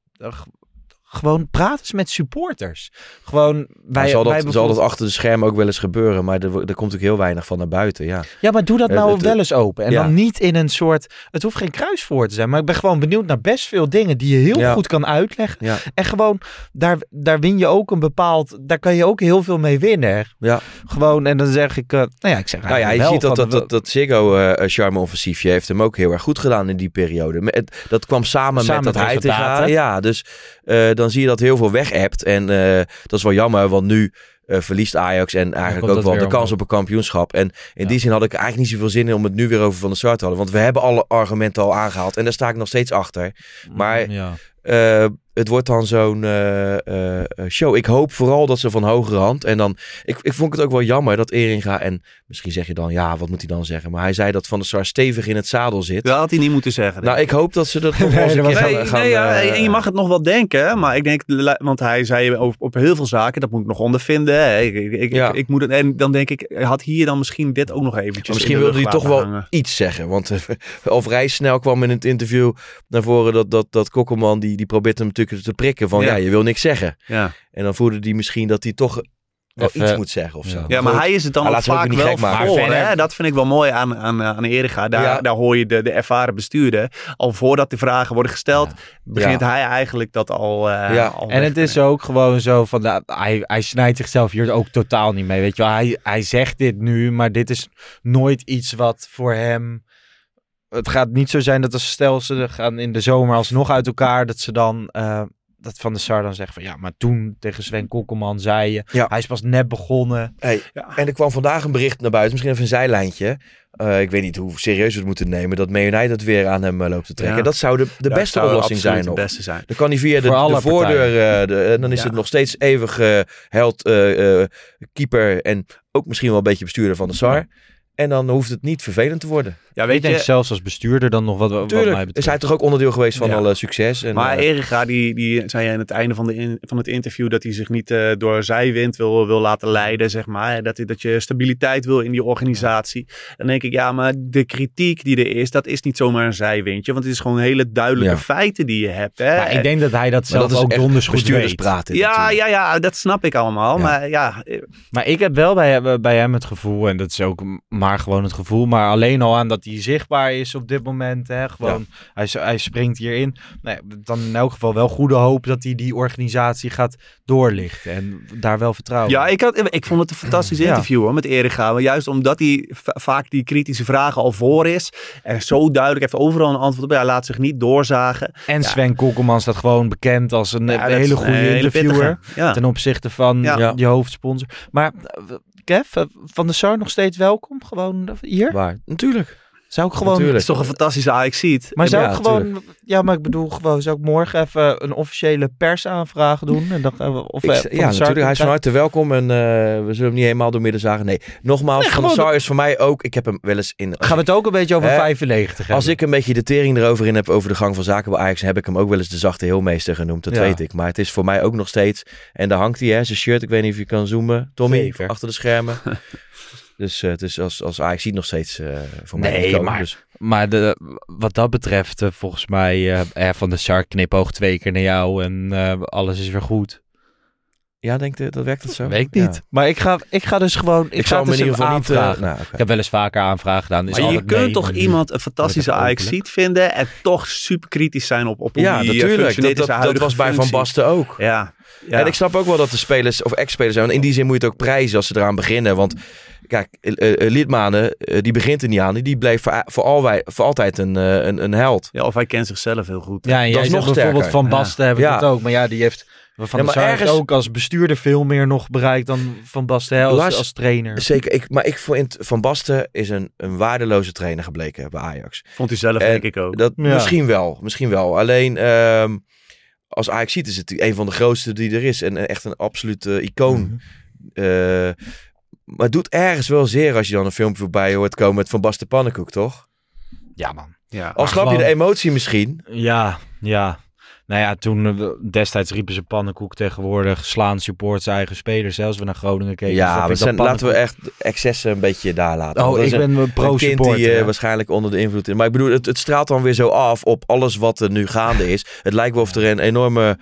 Gewoon praat eens met supporters. Gewoon, wij, zal, dat, zal dat achter de schermen ook wel eens gebeuren, maar er, er komt ook heel weinig van naar buiten. Ja. Ja, maar doe dat Eh, nou het- wel eens open. En ja. dan niet in een soort... Het hoeft geen kruiswoord te zijn. Maar ik ben gewoon benieuwd naar best veel dingen die je heel Ja. goed kan uitleggen. En gewoon, daar, daar win je ook een bepaald... Daar kan je ook heel veel mee winnen. Ja. Gewoon, en dan zeg ik... eh, nou ja, ik zeg Nou ja, je ziet dat dat, dat, dat Ziggo eh charme offensiefje heeft hem ook heel erg goed gedaan in die periode. Dat kwam samen, Samen met dat hij te gaan. Ja, dus eh, dan zie je dat heel veel weg hebt. En eh, dat is wel jammer, want nu eh, verliest Ajax en eigenlijk ook wel de kans op een kampioenschap. En in Ja. die zin had ik eigenlijk niet zoveel zin in om het nu weer over Van der Sar te hadden. Want we hebben alle argumenten al aangehaald en daar sta ik nog steeds achter. Maar Ja. Eh, het wordt dan zo'n eh, eh, show. Ik hoop vooral dat ze van hogere hand. En dan, ik, ik vond het ook wel jammer dat Eringa. En misschien zeg je dan, ja, wat moet hij dan zeggen? Maar hij zei dat Van der Sar stevig in het zadel zit. Dat had hij niet moeten zeggen. Nou, ik hoop dat ze dat nog Nee, Nee, gaan, gaan, nee, ja, eh, en je mag het nog wel denken, maar ik denk, want hij zei over, op heel veel zaken, dat moet ik nog ondervinden. hè. Ik, ik, ik, Ja. ik, ik moet het, en dan denk ik, had hier dan misschien dit ook nog eventjes Maar misschien in de wilde hij toch wel iets zeggen. Want al vrij snel kwam in het interview naar voren dat, dat, dat Kokkelman, die, die probeert hem natuurlijk te prikken van ja. Ja. je wil niks zeggen. Ja. En dan voelde hij misschien dat hij toch wel Even- iets moet zeggen of zo. Ja. maar hij is het dan ook vaak niet wel voor. Hè? Dat vind ik wel mooi aan, aan, aan Erika. Daar, Ja. daar hoor je de, de ervaren bestuurder. Al voordat de vragen worden gesteld, begint Ja. hij eigenlijk dat al, eh Ja. al En het is ook gewoon zo van, nou, hij, hij snijdt zichzelf hier ook totaal niet mee. Weet je wel, hij, hij zegt dit nu, maar dit is nooit iets wat voor hem... Het gaat niet zo zijn dat als stel ze gaan in de zomer alsnog uit elkaar, dat ze dan... eh, dat Van de Sar dan zegt van ja, maar toen tegen Sven Kokkelman zei je, Ja. hij is pas net begonnen. Hey, En er kwam vandaag een bericht naar buiten, misschien even een zijlijntje. Eh, ik weet niet hoe serieus we het moeten nemen, dat Man United weer aan hem eh, loopt te trekken. Ja. Dat zou de, de Ja, beste zou oplossing zijn. de beste zijn. Dan kan hij via de, de voordeur, eh, de, en dan is Ja. het nog steeds eeuwig held, eh, eh, keeper en ook misschien wel een beetje bestuurder van de SAR. En dan hoeft het niet vervelend te worden. Ja, Ik weet denk je, zelfs als bestuurder dan nog wat, wat mij betreft. is hij toch ook onderdeel geweest van Ja. alle succes. En, Maar eh, Erika, die, die zei aan het einde van, de in- van het interview dat hij zich niet eh, door zijwind wil, wil laten leiden, zeg maar. Dat, hij- dat je stabiliteit wil in die organisatie. Dan denk ik, ja, maar de kritiek die er is, dat is niet zomaar een zijwindje. Want het is gewoon hele duidelijke Ja. feiten die je hebt. Hè? Maar ik denk dat hij dat zelf dat is ook donders goed bestuurders weet. praten. ja, natuurlijk. ja, ja, dat snap ik allemaal. Ja. Maar ja, Maar ik heb wel bij, bij hem het gevoel, en dat is ook maar gewoon het gevoel, maar alleen al aan dat hij zichtbaar is op dit moment. Hè, gewoon, hij, hij springt hierin. Ja, dan in elk geval wel goede hoop dat hij die organisatie gaat doorlichten en daar wel vertrouwen. Ja, ik, had, ik vond het een fantastisch interview hoor, met Erika. Maar juist omdat hij va- vaak die kritische vragen al voor is. En zo duidelijk heeft overal een antwoord op. Hij laat zich niet doorzagen. en Sven Kokkelman staat gewoon bekend als een Ja, is hele een goede hele interviewer. Ja. Ten opzichte van je hoofdsponsor. Maar eh, Kev, eh, Van der Sar nog steeds welkom? Gewoon hier? Waar? Natuurlijk. Zou ik gewoon... Het is toch een fantastische Ajax-ziet. Maar zou Ja, ik gewoon, ja, maar ik bedoel gewoon, zou ik morgen even een officiële persaanvraag doen? En dan gaan we, of Ik, ja, natuurlijk. Hij is van harte welkom en eh, we zullen hem niet helemaal door midden zagen. Nee, nogmaals, Nee, Van der gewoon Sar is voor mij ook... Ik heb hem wel eens in... Gaan we het ook een beetje over Hè? 95 hebben? Als ik een beetje de tering erover in heb over de gang van zaken bij Ajax, heb ik hem ook wel eens de zachte heelmeester genoemd. Dat Ja. weet ik. Maar het is voor mij ook nog steeds. En daar hangt hij, hè, zijn shirt. Ik weet niet of je kan zoomen. Tommy, Zeker. achter de schermen. dus eh, het is als, als Ajax ziet nog steeds eh, voor mij. Nee, maar- Dus, Maar de, wat dat betreft, eh, volgens mij, Van der Sar knipoog twee keer naar jou en eh, alles is weer goed. ja, denk je, dat werkt dat zo? Weet ik niet. Ja. Maar ik ga, ik ga dus gewoon, ik, Ik, ga zou hem in dus ieder geval niet... eh, aanvragen. nou. Ik heb wel eens vaker aanvragen gedaan. is Maar je kunt nee, toch iemand een fantastische Ajax-ziet vinden en toch super kritisch zijn op, op hoe Ja, die natuurlijk. functioneert Dat, dat, was bij Van. Basten ook. Ja. ja. En ik snap ook wel dat de spelers of ex-spelers zijn. Want in die zin moet je het ook prijzen als ze eraan beginnen. Want kijk, eh, eh, Lidmanen, eh, die begint er niet aan. Die bleef voor, voor, alwij- voor altijd een, eh, een, een held. ja, of hij kent zichzelf heel goed. Ja, en Dat jij is nog bijvoorbeeld sterker. Van Basten heb ik Ja. het ook. Maar ja, die heeft van Ja, der maar Sar heeft ergens- ook als bestuurder veel meer nog bereikt dan Van Basten hè, als, Lars- als trainer. Zeker, ik, maar ik vond Van Basten is een, een waardeloze trainer gebleken bij Ajax. Vond hij zelf En denk ik ook. Dat, Ja. Misschien wel, misschien wel. Alleen ehm, als Ajax ziet is het een van de grootste die er is. En en echt een absoluut eh, icoon. Mhm. Eh, maar het doet ergens wel zeer als je dan een filmpje voorbij hoort komen met Van Basten Pannenkoek, toch? Ja, man. ja. Al snap je de emotie misschien. Ja, ja. Nou ja, toen eh, destijds riepen ze pannenkoek tegenwoordig. Slaan supports eigen spelers. Zelfs we naar Groningen keken. Ja, we zijn, laten we echt excessen een beetje daar laten. Oh, ik ben een pro een kind die eh, waarschijnlijk onder de invloed is. Maar ik bedoel, het, het straalt dan weer zo af op alles wat er nu gaande is. Het lijkt wel of er een enorme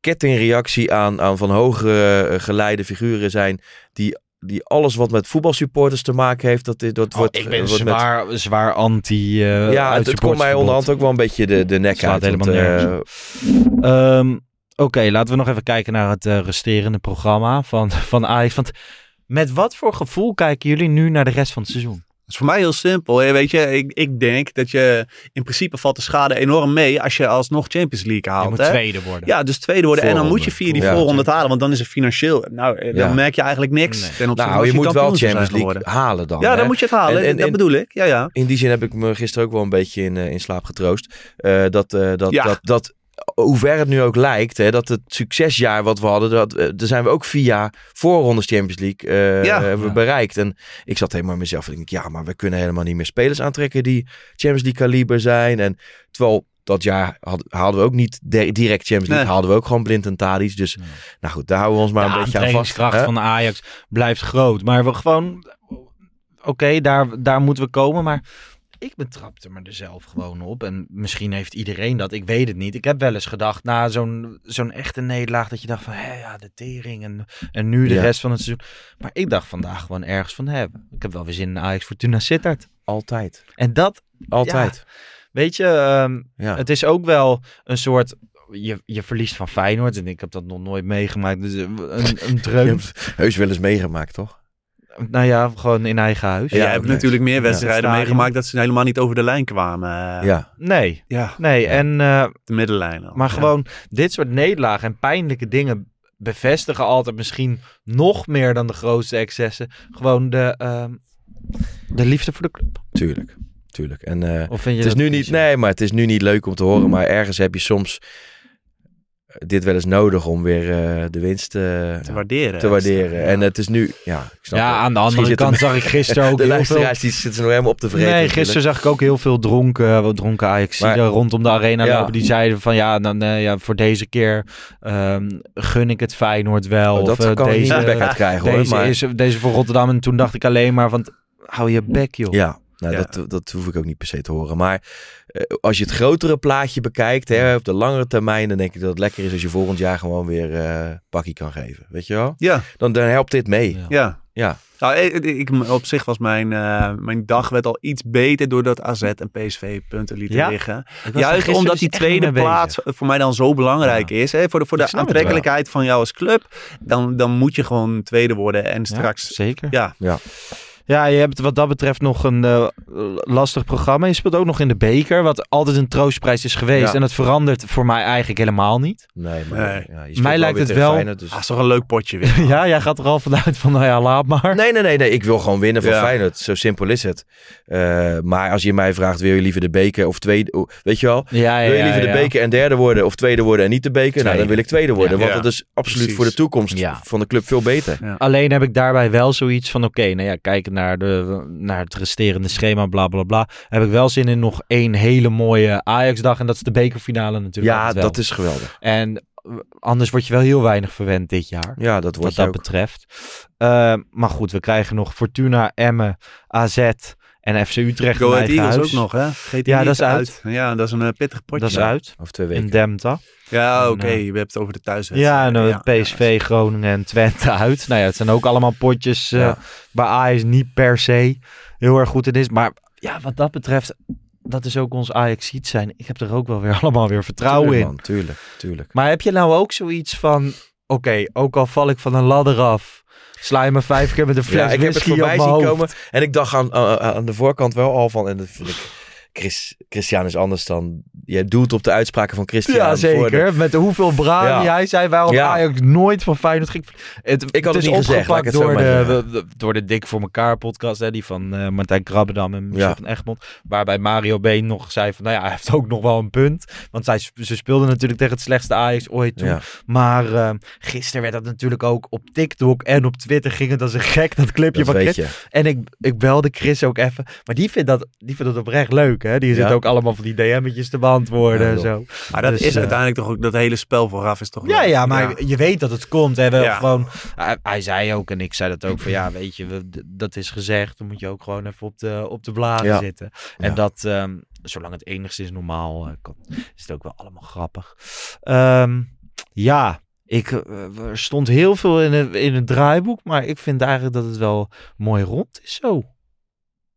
kettingreactie aan, aan van hoge eh, geleide figuren zijn. Die, die alles wat met voetbalsupporters te maken heeft, dat, dat Oh, wordt... ik ben wordt met- zwaar, zwaar anti eh ja, het, het komt mij onderhand ook wel een beetje de, de nek uit. helemaal Ehm, Oké, laten we nog even kijken naar het eh, resterende programma van, van Ajax. Want met wat voor gevoel kijken jullie nu naar de rest van het seizoen? Dat is voor mij heel simpel. hè. Weet je, ik, ik denk dat je in principe valt de schade enorm mee als je alsnog Champions League haalt. Je moet hè? tweede worden. Ja, dus tweede worden. En dan moet je via die Ja. voorronde halen. Want dan is het financieel. Nou, eh, dan Ja. merk je eigenlijk niks. Nee. Ten opzichte nou, je moet wel Champions League halen dan. Ja, hè? dan moet je het halen. En- en- dat en- bedoel ik. Ja, ja. In die zin heb ik me gisteren ook wel een beetje in, eh, in slaap getroost. Eh, dat, eh, dat, Ja. dat, dat, hoe ver het nu ook lijkt, hè, dat het succesjaar wat we hadden, dat, eh, daar zijn we ook via voorrondes Champions League eh, Ja. hebben we Ja. bereikt. En ik zat helemaal in mezelf en denk ik, ja, maar we kunnen helemaal niet meer spelers aantrekken die Champions League kaliber zijn. En terwijl dat jaar had- haalden we ook niet de- direct Champions League, Nee. haalden we ook gewoon blind en Tadic. Dus nou goed, daar houden we ons maar de een beetje aan vast. aantrekkingskracht hè? van Ajax blijft groot. Maar we gewoon... Oké, daar, daar moeten we komen. Maar ik betrapte me er zelf gewoon op. En misschien heeft iedereen dat. Ik weet het niet. Ik heb wel eens gedacht na zo'n zo'n echte nederlaag... dat je dacht van, hé, ja, de tering en, en nu de Ja. rest van het seizoen. Maar ik dacht vandaag gewoon ergens van... hé, ik heb wel weer zin in Ajax Fortuna Sittard. Altijd. En dat, Altijd. weet je... ehm, Ja. het is ook wel een soort... Je, je verliest van Feyenoord. En ik heb dat nog nooit meegemaakt. Dus een, een Je dreun. heus wel eens meegemaakt, toch? Nou ja, gewoon in eigen huis. Ja, Ja, hebt natuurlijk meer wedstrijden meegemaakt dat ze helemaal niet over de lijn kwamen. Ja. Nee, ja, nee. En, eh, de middenlijn. al. maar Ja. gewoon dit soort nederlagen en pijnlijke dingen bevestigen altijd misschien nog meer dan de grootste excessen. Gewoon de, ehm, de liefde voor de club. Tuurlijk. Tuurlijk. En eh, Of vind je Het is nu niet, nee, maar het is nu niet leuk om te horen. Maar ergens heb je soms dit wel eens nodig om weer eh, de winst eh, te waarderen. te waarderen. Ja. En het is nu, ja, ik snap Ja, aan de andere kant zag ik gisteren ook de heel veel... luisteraars die zitten nog helemaal op te vreten. Nee, natuurlijk. gisteren zag ik ook heel veel dronken, wat dronken ajax Maar- rondom de arena Ja. lopen. Die zeiden van ja, dan, eh, ja voor deze keer ehm, gun ik het Feyenoord wel. Oh, dat of, eh, kan ik niet deze, uit krijgen hoor. deze, Maar, is, deze voor Rotterdam. En toen dacht ik alleen maar van, hou je bek joh. ja, nou, Ja. Dat, dat hoef ik ook niet per se te horen. Maar eh, als je het grotere plaatje bekijkt, hè, op de langere termijn, dan denk ik dat het lekker is als je volgend jaar gewoon weer eh pakkie kan geven. Weet je wel? Ja, Dan, dan helpt dit mee. Ja. ja. Ja. Nou, ik, ik- op zich was mijn, eh, mijn dag werd al iets beter doordat AZ en PSV punten lieten Ja? liggen. Juist omdat dus die tweede bezig. plaats voor mij dan zo belangrijk is. Hè? Voor de, voor de aantrekkelijkheid van jou als club. Dan, dan moet je gewoon tweede worden. En Ja, straks, zeker. ja, Ja, je hebt wat dat betreft nog een eh, lastig programma. Je speelt ook nog in de beker, wat altijd een troostprijs is geweest. Ja. En dat verandert voor mij eigenlijk helemaal niet. Nee, maar Nee. Ja, je speelt Mij lijkt het wel- Feyenoord, dus- ah, is toch een leuk potje weer. ja, jij gaat er al vanuit van, nou ja, laat maar. Nee, nee, nee, nee. Ik wil gewoon winnen van Ja. Feyenoord. Zo simpel is het. Eh, maar als je mij vraagt, wil je liever de beker of tweede... Weet je wel? Ja, ja, Wil je liever ja, de ja. beker en derde worden of tweede worden en niet de beker? Nou, dan wil ik tweede worden. Ja. want Ja. dat is absoluut Precies. voor de toekomst Ja. van de club veel beter. Alleen heb ik daarbij wel zoiets van, oké, nou ja, kijken naar, de, naar het resterende schema, bla bla bla. Heb ik wel zin in nog één hele mooie Ajax-dag. En dat is de bekerfinale natuurlijk. Ja, dat is geweldig. En eh, anders word je wel heel weinig verwend dit jaar. Ja, dat wat wordt dat ook. betreft. Eh, maar goed, we krijgen nog Fortuna, Emmen, AZ en FC Utrecht Go in Ahead eigen Eagles huis. ook nog, hè? Die Ja, dat is uit. Ja, dat is een eh, pittig potje. Dat is uit. Of twee In weken. Demta. Ja, oké. eh, je hebt het over de Ja, thuiswedstrijd. en eh, PSV, Groningen en Twente uit. Nou ja, het zijn ook allemaal potjes eh, Ja. waar Ajax niet per se heel erg goed in is. Maar ja, wat dat betreft, dat is ook ons ajax zijn. Ik heb er ook wel weer allemaal weer vertrouwen Tuurlijk, in. man, tuurlijk, tuurlijk. Maar heb je nou ook zoiets van, oké, ook al val ik van een ladder af, sla je me vijf keer met een fles Ja, ik heb het voorbij zien komen. En ik dacht aan, aan, aan de voorkant wel al van... En dat vind ik... Chris, Christian is anders dan... Je doet op de uitspraken van Christian. Ja, de- zeker. Met de hoeveel braam Ja. jij zei waarom Ja. Ajax nooit van Feyenoord ging. Het, Ik had het niet gezegd, het zo door de, door de Dik voor elkaar podcast, hè, die van eh, Martijn Krabbedam en Michel Ja. van Egmond. Waarbij Mario Been nog zei van, nou ja, hij heeft ook nog wel een punt. Want zij, ze speelden natuurlijk tegen het slechtste Ajax ooit toen. Maar eh, gisteren werd dat natuurlijk ook op TikTok en op Twitter ging het als een gek, dat clipje Dat van Chris. je. En ik, ik belde Chris ook even. Maar die vindt dat, die vindt dat oprecht leuk, hè. Die zit Ja. ook allemaal van die DM'tjes te beantwoorden en zo. Maar dat Dus, is eh, uiteindelijk toch ook, dat hele spel vooraf is toch Ja, leuk. ja, maar je weet dat het komt. Hè? Gewoon, hij, hij zei ook, en ik zei dat ook, van ja, weet je, we- dat is gezegd. Dan moet je ook gewoon even op de, op de blaren Ja. zitten. En dat, ehm, zolang het enigszins normaal eh, kan, is het ook wel allemaal grappig. Ehm, ja, ik, eh, er stond heel veel in het, in het draaiboek, maar ik vind eigenlijk dat het wel mooi rond is zo.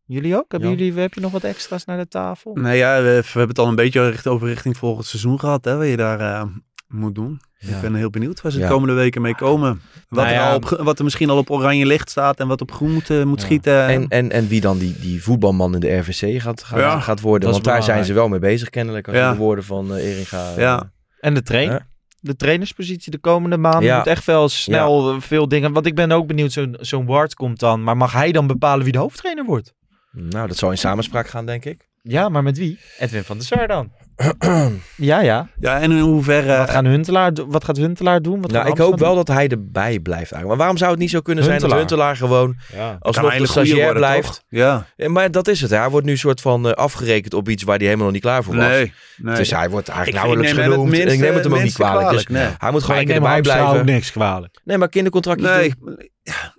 Jullie ook? Hebben Ja. jullie, heb je nog wat extra's naar de tafel? Nou ja, we, we hebben het al een beetje richt, over richting volgend seizoen gehad, hè, wat je daar eh, moet doen. Ja. Ik ben heel benieuwd waar ze de Ja. komende weken mee komen. Wat, Nou er ja. al op, wat er misschien al op oranje licht staat en wat op groen moet, eh, moet Ja. schieten. En, en, en wie dan die, die voetbalman in de RVC gaat, gaat, Ja, gaat worden. Want daar zijn ze wel mee bezig kennelijk. Als je de woorden van eh Eringa... Ja. En de trainer? Ja. De trainerspositie de komende maanden Ja. moet echt wel snel veel dingen. Want ik ben ook benieuwd, zo'n zo'n Ward komt dan. Maar mag hij dan bepalen wie de hoofdtrainer wordt? Nou, dat zal in samenspraak gaan, denk ik. Ja, maar met wie? Edwin van der Sar dan. ja, ja. Ja, en in hoeverre... Wat, gaan Huntelaar, wat gaat Huntelaar doen? Wat nou, ik hoop wel dat hij erbij blijft eigenlijk. Maar waarom zou het niet zo kunnen zijn dat Huntelaar. Gewoon? Ja. alsnog kan de stagiair worden, blijft? toch? Ja. Ja, maar dat is het. Hij wordt nu soort van eh, afgerekend op iets waar hij helemaal nog niet klaar voor was. Nee, nee. Dus hij wordt eigenlijk Ik nauwelijks neem hem het genoemd. En ik neem het hem ook niet kwalijk. Dus nee. Hij moet gewoon lekker neem erbij blijven. ook niks kwalijk. Nee, maar kindercontractjes Nee, doen.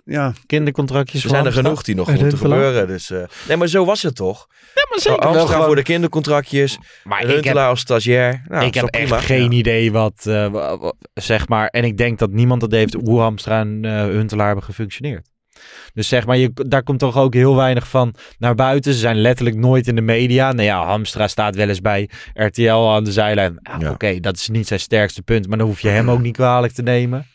Ja. Kindercontractjes Er zijn er genoeg die nog moeten Huntelaar. gebeuren. Dus, eh, nee, maar zo was het toch? Ja, maar zeker. Gewoon- voor de kindercontractjes. Maar ik heb, Huntelaar als stagiair. Nou, ik heb echt prima? geen Ja. idee wat, eh, zeg maar. En ik denk dat niemand dat heeft hoe Hamstra en eh, Huntelaar hebben gefunctioneerd. Dus zeg maar, je, daar komt toch ook heel weinig van naar buiten. Ze zijn letterlijk nooit in de media. Nou ja, Hamstra staat wel eens bij RTL aan de zijlijn. Ja, Ja. Oké, dat is niet zijn sterkste punt. Maar dan hoef je hem ook niet kwalijk te nemen.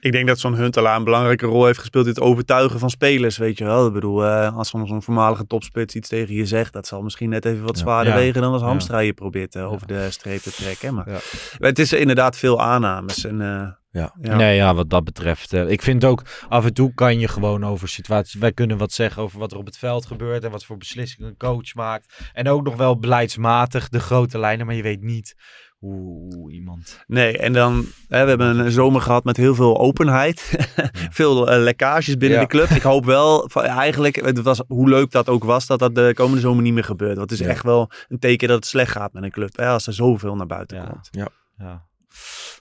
Ik denk dat zo'n Huntelaar een belangrijke rol heeft gespeeld in het overtuigen van spelers, weet je wel. Ik bedoel, eh, als zo'n zo'n voormalige topspits iets tegen je zegt, dat zal misschien net even wat zwaarder Ja. wegen dan als. Hamstra je probeert eh, over de streep te trekken. Maar het is inderdaad veel aannames. En, eh, Ja. ja. Nee, ja, wat dat betreft. ik vind ook, af en toe kan je gewoon over situaties... Wij kunnen wat zeggen over wat er op het veld gebeurt... en wat voor beslissingen een coach maakt. En ook nog wel beleidsmatig de grote lijnen... maar je weet niet hoe iemand... Nee, en dan, hè, we hebben een zomer gehad met heel veel openheid. veel eh, lekkages binnen Ja. de club. Ik hoop wel, van, eigenlijk, het was, hoe leuk dat ook was, dat dat de komende zomer niet meer gebeurt. Want het is Ja. echt wel een teken dat het slecht gaat met een club. Hè, als er zoveel naar buiten Ja. komt. Ja.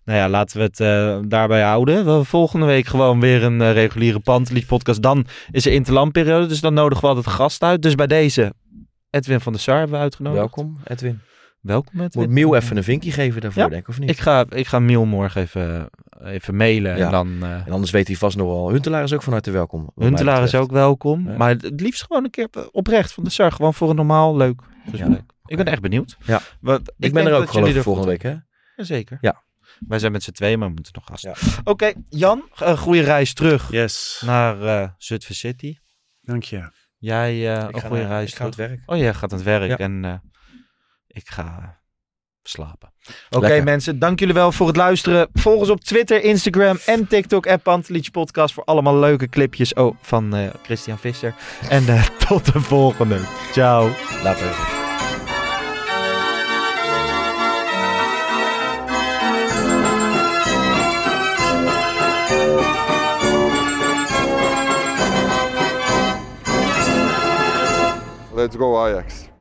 Nou ja, laten we het eh, daarbij houden. We hebben volgende week gewoon weer een eh, reguliere Pantelich podcast. Dan is er interlandperiode, dus dan nodigen we altijd gast uit. Dus bij deze, Edwin van der Sar hebben we uitgenodigd. Welkom, Edwin. Welkom Edwin. Moet Miel even een vinkje geven daarvoor, Ja, denk ik, of niet? Ik ga, ik ga Miel morgen even, even mailen. Ja. En dan, eh En anders weet hij vast nog wel. Huntelaar is ook van harte welkom. Huntelaar is ook welkom. Ja. Maar het liefst gewoon een keer oprecht van de Sar. Gewoon voor een normaal leuk gesprek. Ik ben echt benieuwd. Ja. Wat, Ik, ben er ook geloof ik volgende week, hè? Zeker. Ja. Wij zijn met z'n tweeën, maar we moeten nog gasten. Ja. Oké, Jan, een goede reis terug Yes, naar eh Zutphen City. dank je. Jij eh, Ik een goede naar- reis Ik ga aan terug. het werk. Oh, jij gaat aan het werk Ja. en eh, ik ga slapen. Oké mensen, dank jullie wel voor het luisteren. Volg ons op Twitter, Instagram en TikTok. En Pantelich Podcast voor allemaal leuke clipjes oh, van eh, Christian Visser. En eh, tot de volgende. Ciao. Later. Let's go Ajax.